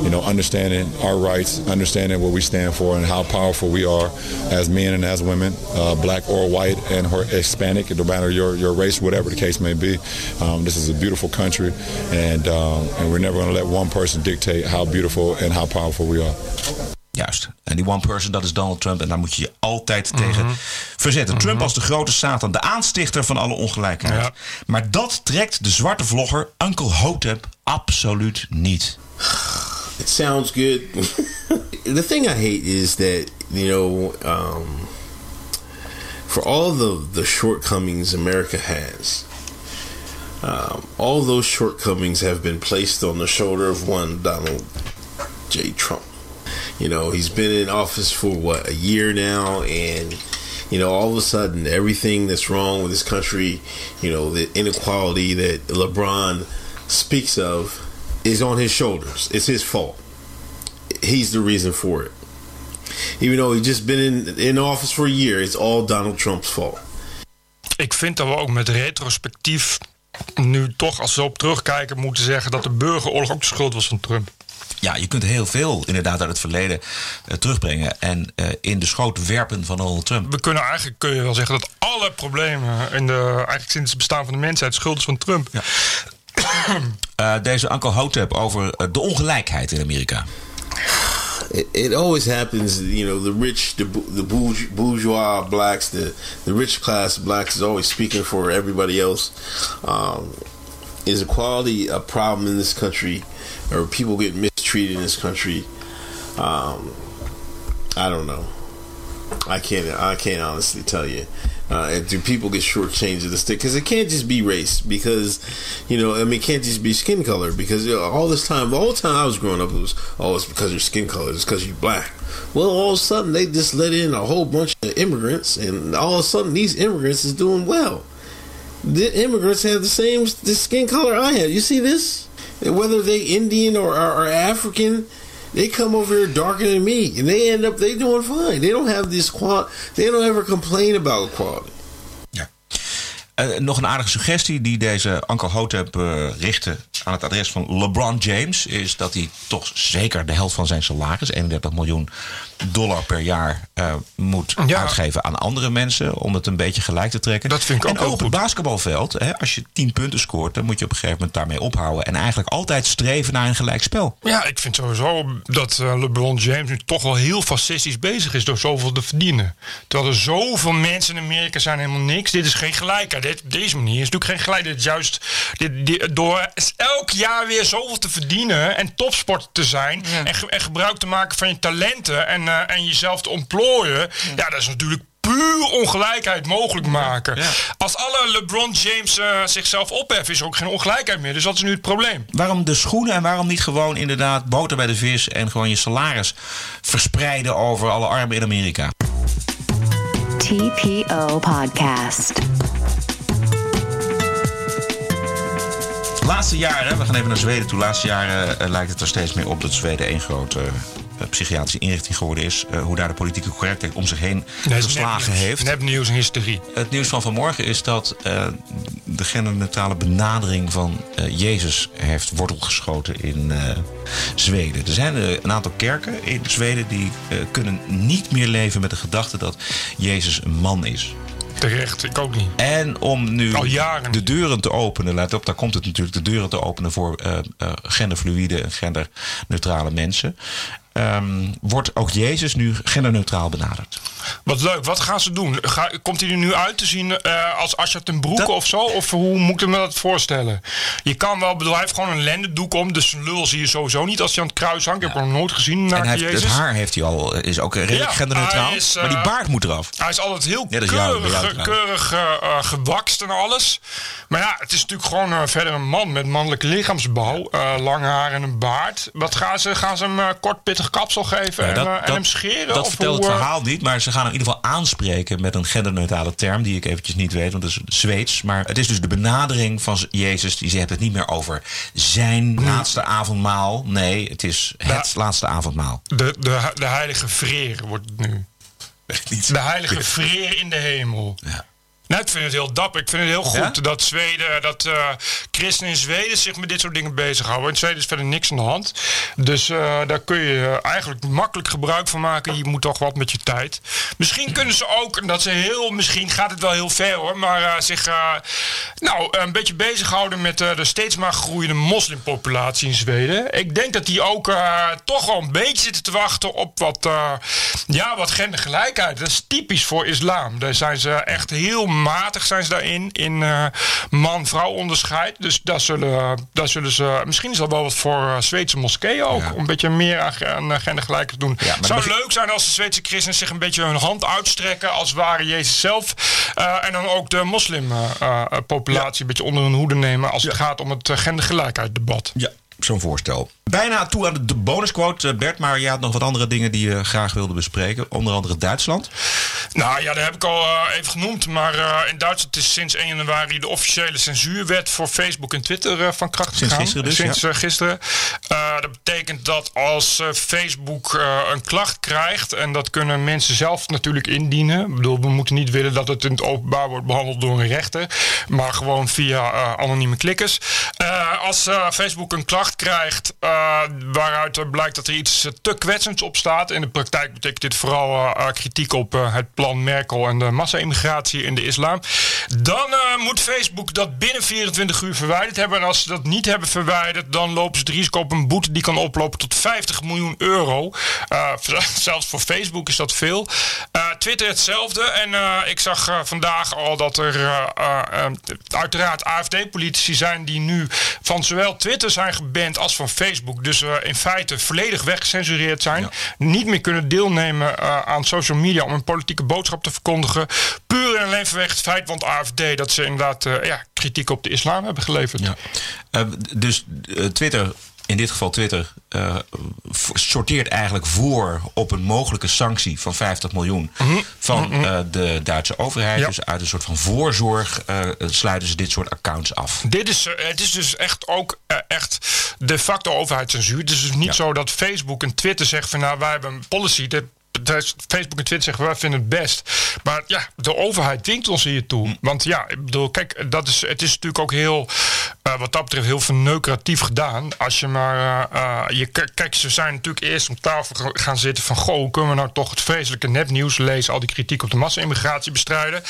S14: you know, understanding our rights, understanding what we stand for and how powerful we are as men and as women, uh, black or white and or Hispanic, no matter your, your race, whatever the case may be. Um, this is a beautiful country and, um, and we're never going to let one person dictate how beautiful and how powerful we are.
S2: Juist. En die one person, dat is Donald Trump. En daar moet je je altijd tegen verzetten. Trump als de grote Satan, de aanstichter van alle ongelijkheid.
S1: Ja.
S2: Maar dat trekt de zwarte vlogger Uncle Hotep absoluut niet.
S15: It sounds good. (laughs) the thing I hate is that you know, um, for all the the shortcomings America has, um, all those shortcomings have been placed on the shoulder of one Donald J. Trump. You know, he's been in office for what a year now, and you know, all of a sudden, everything that's wrong with this country, you know, the inequality that LeBron speaks of, is on his shoulders. It's his fault. He's the reason for it. Even though he's just been in, in office for a year, it's all Donald Trump's fault.
S1: Ik vind dat we ook met retrospectief nu toch als we op terugkijken moeten zeggen dat de burgeroorlog ook de schuld was van Trump.
S2: Ja, je kunt heel veel inderdaad uit het verleden eh, terugbrengen en eh, in de schoot werpen van Donald Trump.
S1: We kunnen eigenlijk kun je wel zeggen dat alle problemen in de, eigenlijk sinds het bestaan van de mensheid schuld is van Trump.
S2: Ja. Uh, (coughs) deze Uncle Hotep over uh, de ongelijkheid in Amerika.
S15: It, it, always happens, you know, the rich, the, the bourgeois blacks, the, the rich class blacks is always speaking for everybody else. Um, is equality a problem in this country, or people get mistreated in this country? Um, I don't know. I can't. I can't honestly tell you. Uh, and do people get shortchanged of the stick? Because it can't just be race. Because you know, I mean, it can't just be skin color. Because you know, all this time, all the time I was growing up, it was oh, it's because your skin color. It's because you're black. Well, all of a sudden they just let in a whole bunch of immigrants, and all of a sudden these immigrants is doing well. The immigrants have the same the skin color I have. You see this? Whether they Indian or, or, or African, they come over here darker than me, and they end up they doing fine. They don't have this qual. They don't ever complain about equality.
S2: Ja. Uh, nog een aardige suggestie die deze Uncle Hotep uh, richtte aan het adres van LeBron James is dat hij toch zeker de helft van zijn salaris, 31 miljoen dollar per jaar, uh, moet ja. uitgeven aan andere mensen om het een beetje gelijk te trekken.
S1: Dat vind ik
S2: en
S1: ook, ook
S2: op het basketbalveld, hè, als je 10 punten scoort, dan moet je op een gegeven moment daarmee ophouden en eigenlijk altijd streven naar een gelijk spel.
S1: Ja, ik vind sowieso dat LeBron James nu toch wel heel fascistisch bezig is door zoveel te verdienen. Terwijl er zoveel mensen in Amerika zijn helemaal niks. Dit is geen gelijkheid. Dit, deze manier is natuurlijk geen gelijkheid. Juist dit, dit, door elk jaar weer zoveel te verdienen en topsport te zijn ja. en, ge en, gebruik te maken van je talenten en, uh, en jezelf te ontplooien, ja. ja, dat is natuurlijk puur ongelijkheid mogelijk maken. Ja. Als alle LeBron James uh, zichzelf opheffen, is er ook geen ongelijkheid meer. Dus dat is nu het probleem.
S2: Waarom de schoenen en waarom niet gewoon inderdaad boter bij de vis en gewoon je salaris verspreiden over alle armen in Amerika?
S3: TPO Podcast.
S2: Laatste jaren, we gaan even naar Zweden toe. Laatste jaren uh, lijkt het er steeds meer op dat Zweden één grote uh, psychiatrische inrichting geworden is. Uh, hoe daar de politieke correctheid om zich heen nee, geslagen
S1: nepnieuws.
S2: heeft.
S1: Nepnieuws en hysterie.
S2: Het nieuws van vanmorgen is dat de genderneutrale benadering van Jezus heeft wortel geschoten in Zweden. Er zijn een aantal kerken in Zweden die kunnen niet meer leven met de gedachte dat Jezus een man is.
S1: Terecht, ik ook niet.
S2: En om nu
S1: Al jaren.
S2: de deuren te openen, let op, daar komt het natuurlijk, de deuren te openen voor uh, uh, genderfluïde en genderneutrale mensen. Um, wordt ook Jezus nu genderneutraal benaderd.
S1: Wat leuk, wat gaan ze doen? Ga, komt hij er nu uit te zien uh, als Asja ten Broeke dat... of zo? Of hoe moet ik me dat voorstellen? Je kan wel, bedoel, hij heeft gewoon een lendendoek om, dus zijn lul zie je sowieso niet als hij aan het kruis hangt. Ik heb hem nog nooit gezien.
S2: En hij
S1: Jezus.
S2: het haar heeft hij al, is ook redelijk ja, genderneutraal.
S1: Is,
S2: uh, maar die baard moet eraf.
S1: Hij is altijd heel ja, keurig, keurig uh, gewakst en alles. Maar ja, het is natuurlijk gewoon verder een man met mannelijke lichaamsbouw. lang haar en een baard. Wat gaan ze, gaan ze hem kort pittig kapsel geven? Ja, dat, en, en hem scheren?
S2: Dat
S1: of
S2: vertelt het verhaal niet, maar ze gaan hem in ieder geval aanspreken met een genderneutrale term die ik eventjes niet weet, want dat is Zweeds. Maar het is dus de benadering van Jezus. Die ze hebben het niet meer over zijn nee. laatste avondmaal. Nee, het is het laatste avondmaal.
S1: De, de, de heilige vreer wordt het nu. (laughs)
S2: Niet.
S1: De heilige vreer in de hemel.
S2: Ja.
S1: Nou, ik vind het heel dapper. Ik vind het heel goed ja? dat Zweden, dat uh, christenen in Zweden zich met dit soort dingen bezighouden. In Zweden is verder niks aan de hand. Dus uh, daar kun je eigenlijk makkelijk gebruik van maken. Je moet toch wat met je tijd. Misschien kunnen ze ook, en dat ze heel, misschien gaat het wel heel ver hoor, maar uh, zich nou, een beetje bezighouden met de steeds maar groeiende moslimpopulatie in Zweden. Ik denk dat die ook toch wel een beetje zitten te wachten op wat, ja, wat gendergelijkheid. Dat is typisch voor islam. Daar zijn ze echt heel matig zijn ze daarin. In uh, man-vrouw onderscheid. Dus daar zullen, daar zullen ze. Misschien is dat wel wat voor uh, Zweedse moskeeën ook. Ja. Om een beetje meer aan, aan gendergelijkheid te doen. Ja, Het zou leuk zijn als de Zweedse christenen zich een beetje hun hand uitstrekken. Als ware Jezus zelf. Uh, en dan ook de moslimpopulatie ja. een beetje onder hun hoede nemen. Als het gaat om het gendergelijkheid debat.
S2: Ja, zo'n voorstel. Bijna toe aan de bonusquote, eh, Bert. Maar je had nog wat andere dingen die je graag wilde bespreken. Onder andere Duitsland.
S1: Nou ja, dat heb ik al eh, even genoemd. Maar eh, in Duitsland is sinds 1 januari de officiële censuurwet voor Facebook en Twitter van kracht
S2: Sinds
S1: gegaan.
S2: gisteren dus,
S1: Sinds
S2: ja.
S1: gisteren. Dat betekent dat als Facebook een klacht krijgt, en dat kunnen mensen zelf natuurlijk indienen. Ik bedoel, we moeten niet willen dat het in het openbaar wordt behandeld door een rechter, maar gewoon via anonieme klikkers. Als Facebook een klacht krijgt waaruit er blijkt dat er iets eh, te kwetsends op staat. In de praktijk betekent dit vooral eh, eh, kritiek op eh, het plan Merkel en de massa-immigratie in de islam. Dan eh, moet Facebook dat binnen 24 uur verwijderd hebben. En als ze dat niet hebben verwijderd, dan lopen ze het risico op een boete die kan oplopen tot 50 miljoen euro. Eh, (laughs) zelfs voor Facebook is dat veel. Eh, Twitter hetzelfde. En eh, ik zag eh, vandaag al dat er eh, eh, eh, uiteraard AFD-politici zijn die nu van zowel Twitter zijn geband als van Facebook. Dus eh, in feite volledig weggecensureerd zijn. Niet meer kunnen deelnemen eh, aan social media om een politieke boodschap te verkondigen. Puur en alleen vanwege het feit, want AFD, dat ze inderdaad eh, ja, kritiek op de islam hebben geleverd.
S2: Eh, dus Twitter, in dit geval Twitter, eh, sorteert eigenlijk voor op een mogelijke sanctie van 50 miljoen van eh, de Duitse overheid. Dus uit een soort van voorzorg eh, sluiten ze dit soort accounts af.
S1: Dit is, het is dus echt ook echt de facto overheidscensuur. Het is dus niet zo dat Facebook en Twitter zeggen van nou wij hebben een policy. Dat Facebook en Twitter zeggen wij vinden het best. Maar ja, de overheid dwingt ons hiertoe. Want ja, ik bedoel, kijk, dat is, het is natuurlijk ook heel, eh, wat dat betreft, heel verneukeratief gedaan. Als je maar, eh, je, kijk, ze zijn natuurlijk eerst om tafel gaan zitten van, goh, kunnen we nou toch het vreselijke nepnieuws lezen, al die kritiek op de massa-immigratie bestrijden.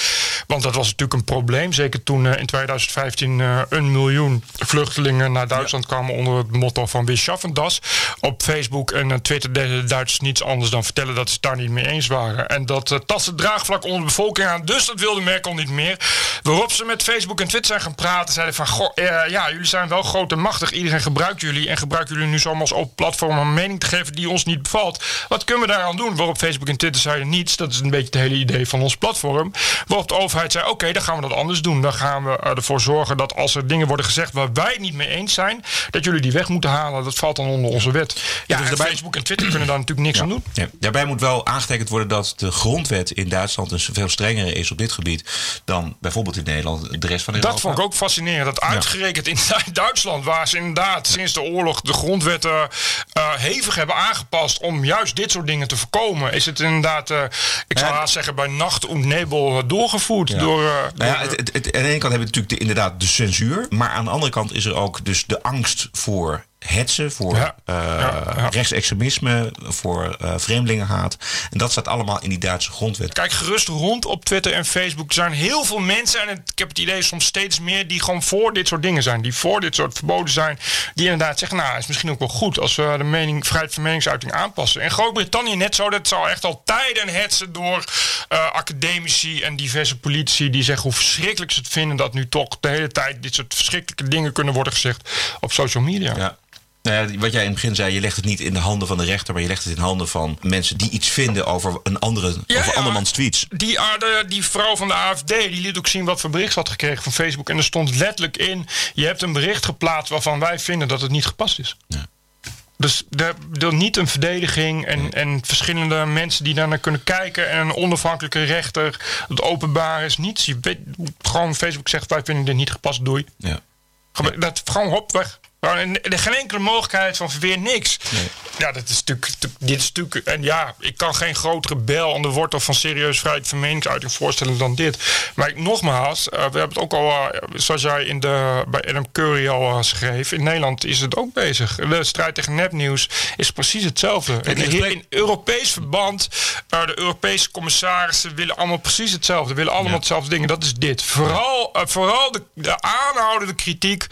S1: Want dat was natuurlijk een probleem. Zeker toen in 2015 eh, een miljoen vluchtelingen naar Duitsland kwamen onder het motto van We schaffen das. Op Facebook en Twitter deden de Duitsers niets anders dan vertellen dat ze het daar niet mee eens waren. En dat uh, tastte het draagvlak onder de bevolking aan. Dus dat wilde Merkel niet meer. Waarop ze met Facebook en Twitter zijn gaan praten. Zeiden van, goh, eh, ja, jullie zijn wel groot en machtig. Iedereen gebruikt jullie. En gebruiken jullie nu zomaar als open platform om een mening te geven die ons niet bevalt. Wat kunnen we daaraan doen? Waarop Facebook en Twitter zeiden niets. Dat is een beetje het hele idee van ons platform. Waarop de overheid zei, oké, dan gaan we dat anders doen. Dan gaan we uh, ervoor zorgen dat als er dingen worden gezegd waar wij het niet mee eens zijn, dat jullie die weg moeten halen. Dat valt dan onder onze wet. Ja, en
S2: daarbij-
S1: Facebook en Twitter kunnen daar natuurlijk niks aan doen.
S2: Ja, daarbij moet wel aangetekend worden dat de grondwet in Duitsland een veel strenger is op dit gebied dan bijvoorbeeld in Nederland de rest van Europa.
S1: Dat vond ik ook fascinerend. Dat uitgerekend in (laughs) Duitsland, waar ze inderdaad sinds de oorlog de grondwetten eh, hevig hebben aangepast om juist dit soort dingen te voorkomen, is het inderdaad, eh, ik zou haast zeggen, bij nacht en nebel eh, doorgevoerd.
S2: Ja.
S1: Door,
S2: Nou ja, het, het, het- aan de ene kant hebben we natuurlijk de, inderdaad de censuur. Maar aan de andere kant is er ook dus de angst voor hetsen, voor
S1: Ja.
S2: eh,
S1: Ja, ja.
S2: rechtsextremisme, voor eh, vreemdelingenhaat. En dat staat allemaal in die Duitse grondwet.
S1: Kijk gerust rond op Twitter en Facebook. Er zijn heel veel mensen, en het- ik heb het idee soms steeds meer, die gewoon voor dit soort dingen zijn. Die voor dit soort verboden zijn. Die inderdaad zeggen, nou, is misschien ook wel goed als we de mening, vrijheid van meningsuiting aanpassen. In Groot-Brittannië net zo, dat zal echt al tijden hetsen door eh, academici en diverse politici die zeggen hoe verschrikkelijk ze het vinden dat nu toch de hele tijd dit soort verschrikkelijke dingen kunnen worden gezegd op social media.
S2: Ja. Nou ja, wat jij in het begin zei, je legt het niet in de handen van de rechter, maar je legt het in handen van mensen die iets vinden over een andere,
S1: Ja,
S2: over
S1: ja.
S2: andermans tweets.
S1: Die, ah, de- die vrouw van de AFD die liet ook zien wat voor bericht ze had gekregen van Facebook. En er stond letterlijk in: je hebt een bericht geplaatst waarvan wij vinden dat het niet gepast is. Dus er, er niet een verdediging en, en verschillende mensen die daar naar kunnen kijken. En een onafhankelijke rechter. Het openbaar is niets. Je weet, gewoon Facebook zegt: wij vinden dit niet gepast, doei.
S2: Ja.
S1: Gewoon- Dat, gewoon hop, weg. Gewoon, en Er geen enkele mogelijkheid van verweer niks. Ja, dat is natuurlijk, dit is natuurlijk. En ja, ik kan geen grotere bel aan de wortel van serieus vrijheid van meningsuiting voorstellen dan dit. Maar ik, nogmaals, eh, we hebben het ook al, eh, zoals jij in de, bij Adam Curry al eh, schreef. In Nederland is het ook bezig. De strijd tegen nepnieuws is precies hetzelfde. In, in, in Europees verband, de Europese commissarissen willen allemaal precies hetzelfde. Willen allemaal hetzelfde dingen. Dat is dit. Vooral, vooral de, de aanhoudende kritiek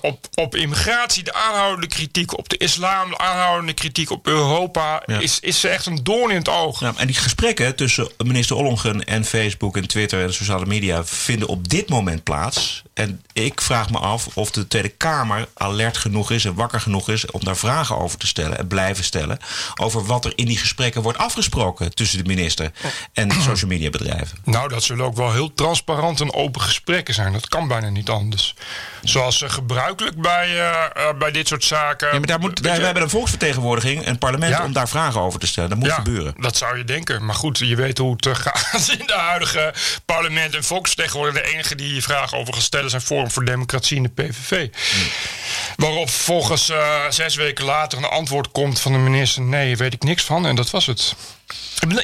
S1: op, op immigratie, de aanhoudende kritiek op de islam, de aanhoudende kritiek op Europa,
S2: Ja.
S1: is, is echt een doorn in het oog.
S2: Ja, en die gesprekken tussen minister Ollongren en Facebook en Twitter en sociale media vinden op dit moment plaats. En ik vraag me af of de Tweede Kamer alert genoeg is en wakker genoeg is om daar vragen over te stellen en blijven stellen. Over wat er in die gesprekken wordt afgesproken tussen de minister en de social media bedrijven.
S1: Nou, dat zullen ook wel heel transparant en open gesprekken zijn. Dat kan bijna niet anders. Zoals eh, gebruikelijk bij, eh, eh, bij dit soort zaken.
S2: Ja, maar daar moet, wij, wij hebben een volksvertegenwoordiging, een parlement
S1: Ja.
S2: om daar vragen over te stellen. Dat moet
S1: Ja,
S2: gebeuren.
S1: Dat zou je denken. Maar goed, je weet hoe het (laughs) gaat in de huidige parlement. En volksvertegenwoordiger, de enige die je vragen over gaat stellen zijn Forum voor Democratie in de PVV. Waarop volgens eh, zes weken later een antwoord komt van de minister: nee, weet ik niks van. En dat was het.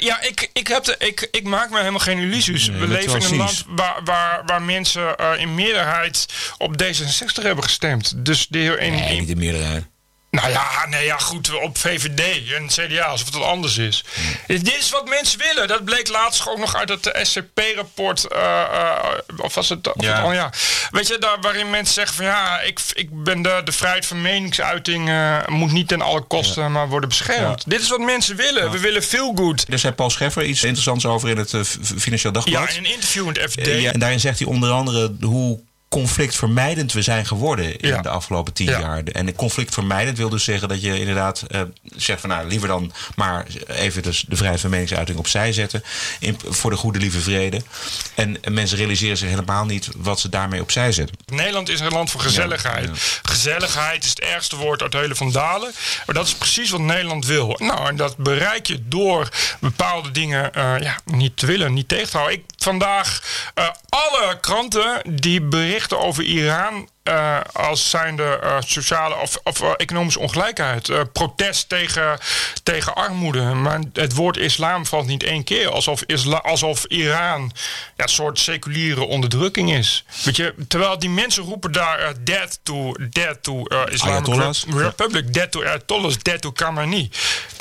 S1: Ja, ik, ik, heb de, ik, ik maak me helemaal geen illusies.
S2: Nee,
S1: We
S2: is
S1: leven in een land waar, waar, waar mensen eh, in meerderheid op D66 hebben gestemd. Dus de heer in,
S2: Nee,
S1: in-
S2: niet de meerderheid.
S1: Nou ja, nee, ja, goed, op VVD en CDA, alsof het anders is. Dit is wat mensen willen. Dat bleek laatst ook nog uit het eh, SCP-rapport. of was het... Of
S2: Ja.
S1: het oh ja. Weet je, daar, waarin mensen zeggen van... ja, ik, ik ben de, de vrijheid van meningsuiting... eh, moet niet ten alle kosten maar worden beschermd. Dit is wat mensen willen. We willen feel good.
S2: Er zei Paul Scheffer iets interessants over in het eh, Financieel Dagblad.
S1: Ja, in een interview in het FD.
S2: Eh, ja, en daarin zegt hij onder andere hoe conflictvermijdend we zijn geworden in
S1: Ja.
S2: de afgelopen tien
S1: Ja.
S2: jaar. En conflictvermijdend wil dus zeggen dat je inderdaad eh, zegt van nou liever dan maar even dus de vrijheid van meningsuiting opzij zetten in, voor de goede lieve vrede. En, en mensen realiseren zich helemaal niet wat ze daarmee opzij zetten.
S1: Nederland is een land van gezelligheid. Gezelligheid is het ergste woord uit de hele Van Dalen. Maar dat is precies wat Nederland wil. Nou, en dat bereik je door bepaalde dingen eh, ja, niet te willen, niet tegen te houden. Ik vandaag eh, alle kranten die berichten over Iran. Eh, als zijnde eh, sociale of, of eh, economische ongelijkheid. Protest tegen, tegen armoede. Maar het woord islam valt niet één keer. Alsof, isla, alsof Iran ja, een soort seculiere onderdrukking is. Weet je, terwijl die mensen roepen daar dead to, dead to Islamic Republic, dead to Ayatollahs, dead to Khamenei.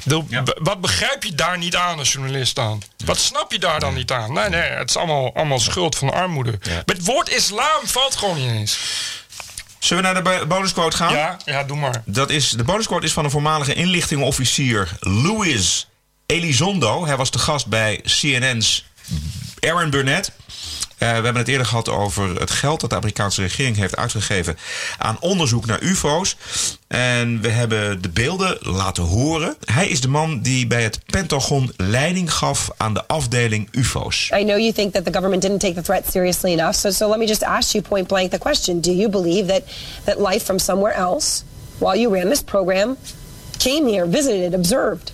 S1: De- Wat begrijp je daar niet aan als journalist aan? Wat snap je daar dan niet aan? Nee, nee, het is allemaal, allemaal schuld van armoede. Met het woord islam valt gewoon niet eens.
S2: Zullen we naar de bo- bonusquote gaan?
S1: Ja, ja, doe maar.
S2: Dat is, de bonusquote is van een voormalige inlichtingenofficier Louis Elizondo. Hij was de gast bij CNN's Aaron Burnett. Eh, we hebben het eerder gehad over het geld dat de Amerikaanse regering heeft uitgegeven aan onderzoek naar UFO's. En we hebben de beelden laten horen. Hij is de man die bij het Pentagon leiding gaf aan de afdeling UFO's.
S16: I know you think that the government didn't take the threat seriously enough. So, so let me just ask you point blank the question: Do you believe that that life from somewhere else, while you ran this program, came here, visited, observed?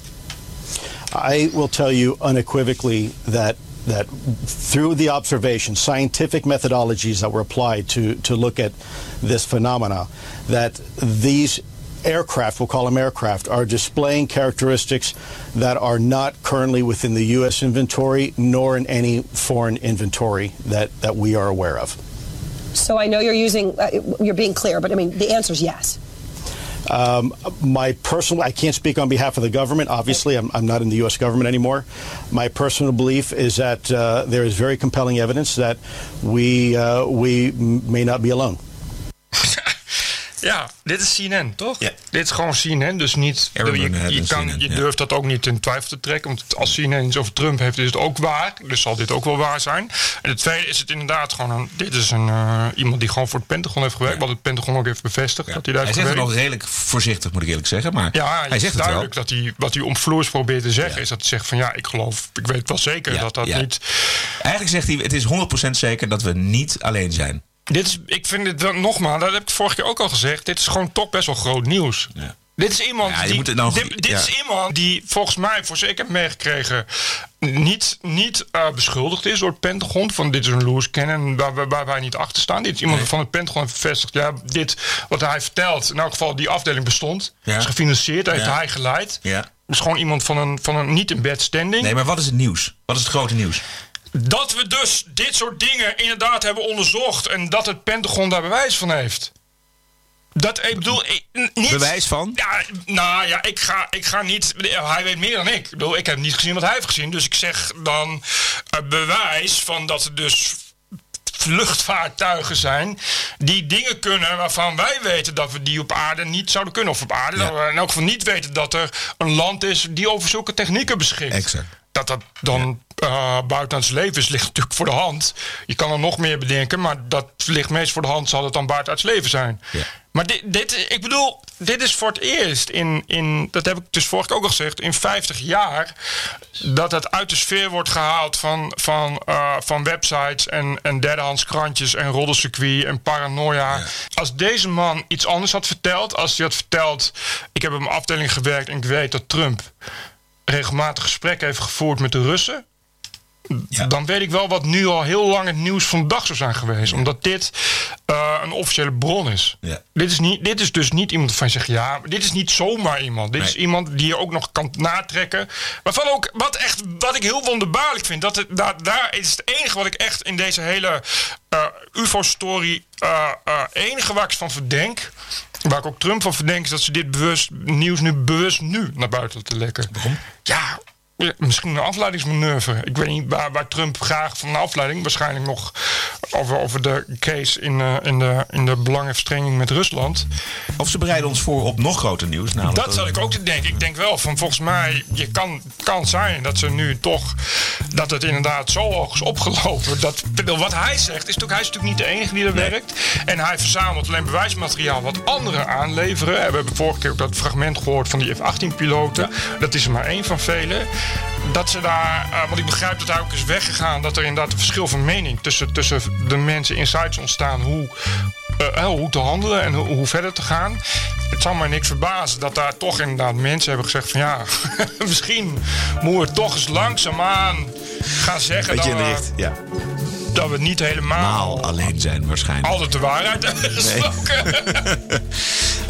S17: I will tell you unequivocally that that through the observations, scientific methodologies that were applied to to look at this phenomena, that these aircraft, we'll call them aircraft, are displaying characteristics that are not currently within the U.S. inventory nor in any foreign inventory that, that we are aware of.
S16: So I know you're using, uh, you're being clear, but I mean the answer is yes.
S17: Um, my personal, I can't speak on behalf of the government. Obviously, I'm, I'm not in the U.S. government anymore. My personal belief is that uh, there is very compelling evidence that we uh, we may not be alone.
S1: Ja, dit is CNN, toch?
S2: Ja.
S1: Dit is gewoon CNN, dus niet... Je, je, kan,
S2: CNN,
S1: je
S2: ja.
S1: durft dat ook niet in twijfel te trekken. Want als CNN iets over Trump heeft, is het ook waar. Dus zal dit ook wel waar zijn. En het tweede is het inderdaad gewoon... Een, dit is een, eh, iemand die gewoon voor het Pentagon heeft gewerkt. Wat het Pentagon ook heeft bevestigd. Dat hij daar
S2: Hij
S1: heeft
S2: zegt het nog redelijk voorzichtig, moet ik eerlijk zeggen. Maar
S1: Ja,
S2: hij
S1: het
S2: zegt
S1: is
S2: het wel.
S1: duidelijk dat hij, wat hij omvloers probeert te zeggen... is dat hij zegt van ja, ik geloof... Ik weet wel zeker dat dat niet...
S2: Eigenlijk zegt hij, het is 100% zeker dat we niet alleen zijn.
S1: Dit is, ik vind dit wel, nogmaals, dat heb ik vorige keer ook al gezegd. Dit is gewoon toch best wel groot nieuws. Dit is iemand
S2: Ja,
S1: die.
S2: nou-
S1: dit dit
S2: ja.
S1: is iemand die volgens mij, voor zeker heb meegekregen, niet, niet eh, beschuldigd is door het Pentagon. Van dit is een loose cannon waar, waar, waar wij niet achter staan. Dit is iemand van het Pentagon heeft bevestigd. Ja, dit wat hij vertelt, in elk geval die afdeling bestond.
S2: Ja.
S1: Is gefinancierd, heeft
S2: Ja.
S1: hij geleid.
S2: Ja.
S1: is gewoon iemand van een, van een niet in bed standing.
S2: Nee, maar wat is het nieuws? Wat is het grote nieuws?
S1: Dat we dus dit soort dingen inderdaad hebben onderzocht. En dat het Pentagon daar bewijs van heeft. Dat, ik bedoel, ik- niet...
S2: Bewijs van?
S1: Ja, nou ja, ik ga, ik ga niet... Hij weet meer dan ik. Ik bedoel, ik heb niet gezien wat hij heeft gezien. Dus ik zeg dan bewijs van dat er dus vluchtvaartuigen zijn die dingen kunnen waarvan wij weten dat we die op aarde niet zouden kunnen. Of op aarde, dat we in elk geval niet weten dat er een land is die over zulke technieken beschikt.
S2: Exact.
S1: Dat dat dan uh, buitenlands leven is, ligt natuurlijk voor de hand. Je kan er nog meer bedenken, maar dat ligt meest voor de hand. Zal het dan buitenlands leven zijn?
S2: Ja.
S1: Maar dit, dit, ik bedoel, dit is voor het eerst in, in, dat heb ik dus vorig ook al gezegd, in 50 jaar, dat het uit de sfeer wordt gehaald van, van, uh, van websites en, en derdehands krantjes en roddelcircuit en paranoia. Als deze man iets anders had verteld, als hij had verteld, ik heb op mijn afdeling gewerkt en ik weet dat Trump regelmatig gesprekken heeft gevoerd met de Russen. Dan weet ik wel wat nu al heel lang het nieuws van de dag zou zijn geweest. Omdat dit uh, een officiële bron is.
S2: Ja.
S1: Dit, is niet, dit is dus niet iemand van je zegt, ja, dit is niet zomaar iemand. Dit is iemand die je ook nog kan natrekken. Waarvan ook, wat, echt, wat ik heel wonderbaarlijk vind, dat het, daar, daar is het enige wat ik echt in deze hele uh, UFO-story, uh, enige waar ik van verdenk, waar ik ook Trump van verdenk, is dat ze dit bewust, nieuws nu bewust nu naar buiten te lekken.
S2: Waarom?
S1: Ja, ja, misschien een afleidingsmanoeuvre. Ik weet niet waar, waar Trump graag van een afleiding... waarschijnlijk nog over, over de case in, uh, in, de, in de belangenverstrenging met Rusland.
S2: Of ze bereiden ons voor op nog groter nieuws. Namelijk
S1: dat zat ik ook te denken. Ik denk wel van volgens mij... je kan, kan zijn dat ze nu toch... dat het inderdaad zo hoog is opgelopen. Dat, wat hij zegt is natuurlijk... hij is natuurlijk niet de enige die er nee. werkt. En hij verzamelt alleen bewijsmateriaal... wat anderen aanleveren. We hebben vorige keer ook dat fragment gehoord van die F-18-piloten. Ja. Dat is er maar één van velen dat ze daar, uh, want ik begrijp dat hij ook is weggegaan, dat er inderdaad een verschil van mening tussen, tussen de mensen in sites ontstaan hoe, uh, hoe te handelen en hoe, hoe, verder te gaan. Het zal mij niks verbazen dat daar toch inderdaad mensen hebben gezegd van ja, (laughs) misschien moeten we toch eens langzaamaan gaan zeggen
S2: Beetje
S1: dat
S2: in de
S1: we,
S2: richt, ja.
S1: dat we niet helemaal
S2: Maal alleen zijn waarschijnlijk.
S1: altijd de waarheid hebben gesproken. (laughs)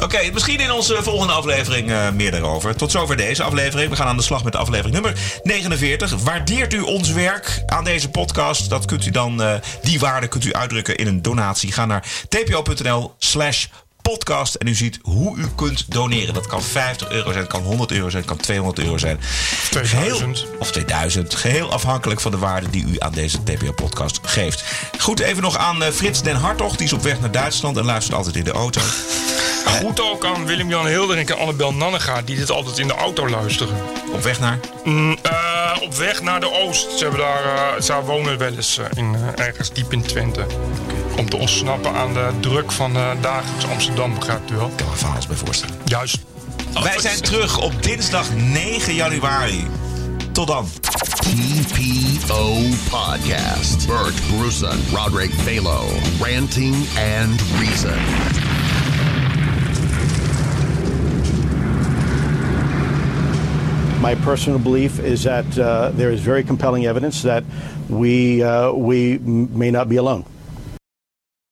S2: Oké, misschien in onze volgende aflevering uh, meer daarover. Tot zover deze aflevering. We gaan aan de slag met de aflevering nummer 49. Waardeert u ons werk aan deze podcast? Dat kunt u dan, uh, die waarde kunt u uitdrukken in een donatie. Ga naar tpo.nl slash podcast. En u ziet hoe u kunt doneren. Dat kan 50 euro zijn, kan 100 euro zijn, kan 200 euro zijn.
S1: 2000.
S2: Geheel, of 2000. Geheel afhankelijk van de waarde die u aan deze TPO-podcast geeft. Goed, even nog aan uh, Frits den Hartog. Die is op weg naar Duitsland en luistert altijd in de auto. (laughs)
S1: Goed ook aan Willem-Jan Hildering en Annabel Nannega... die dit altijd in de auto luisteren.
S2: Op weg naar?
S1: Mm, uh, op weg naar de Oost. Ze, hebben daar, uh, ze wonen wel eens uh, in, ergens diep in Twente. Om te ontsnappen aan de druk van dagelijks Amsterdam, begrijpt u wel?
S2: Ik kan me van alles bij voorstellen.
S1: Juist.
S2: Wij zijn terug op dinsdag 9 januari. Tot dan.
S13: TPO Podcast. Bert Bruson, Roderick Balo. Ranting and Reason.
S17: My personal belief is that uh, there is very compelling evidence that we, uh, we may not be alone.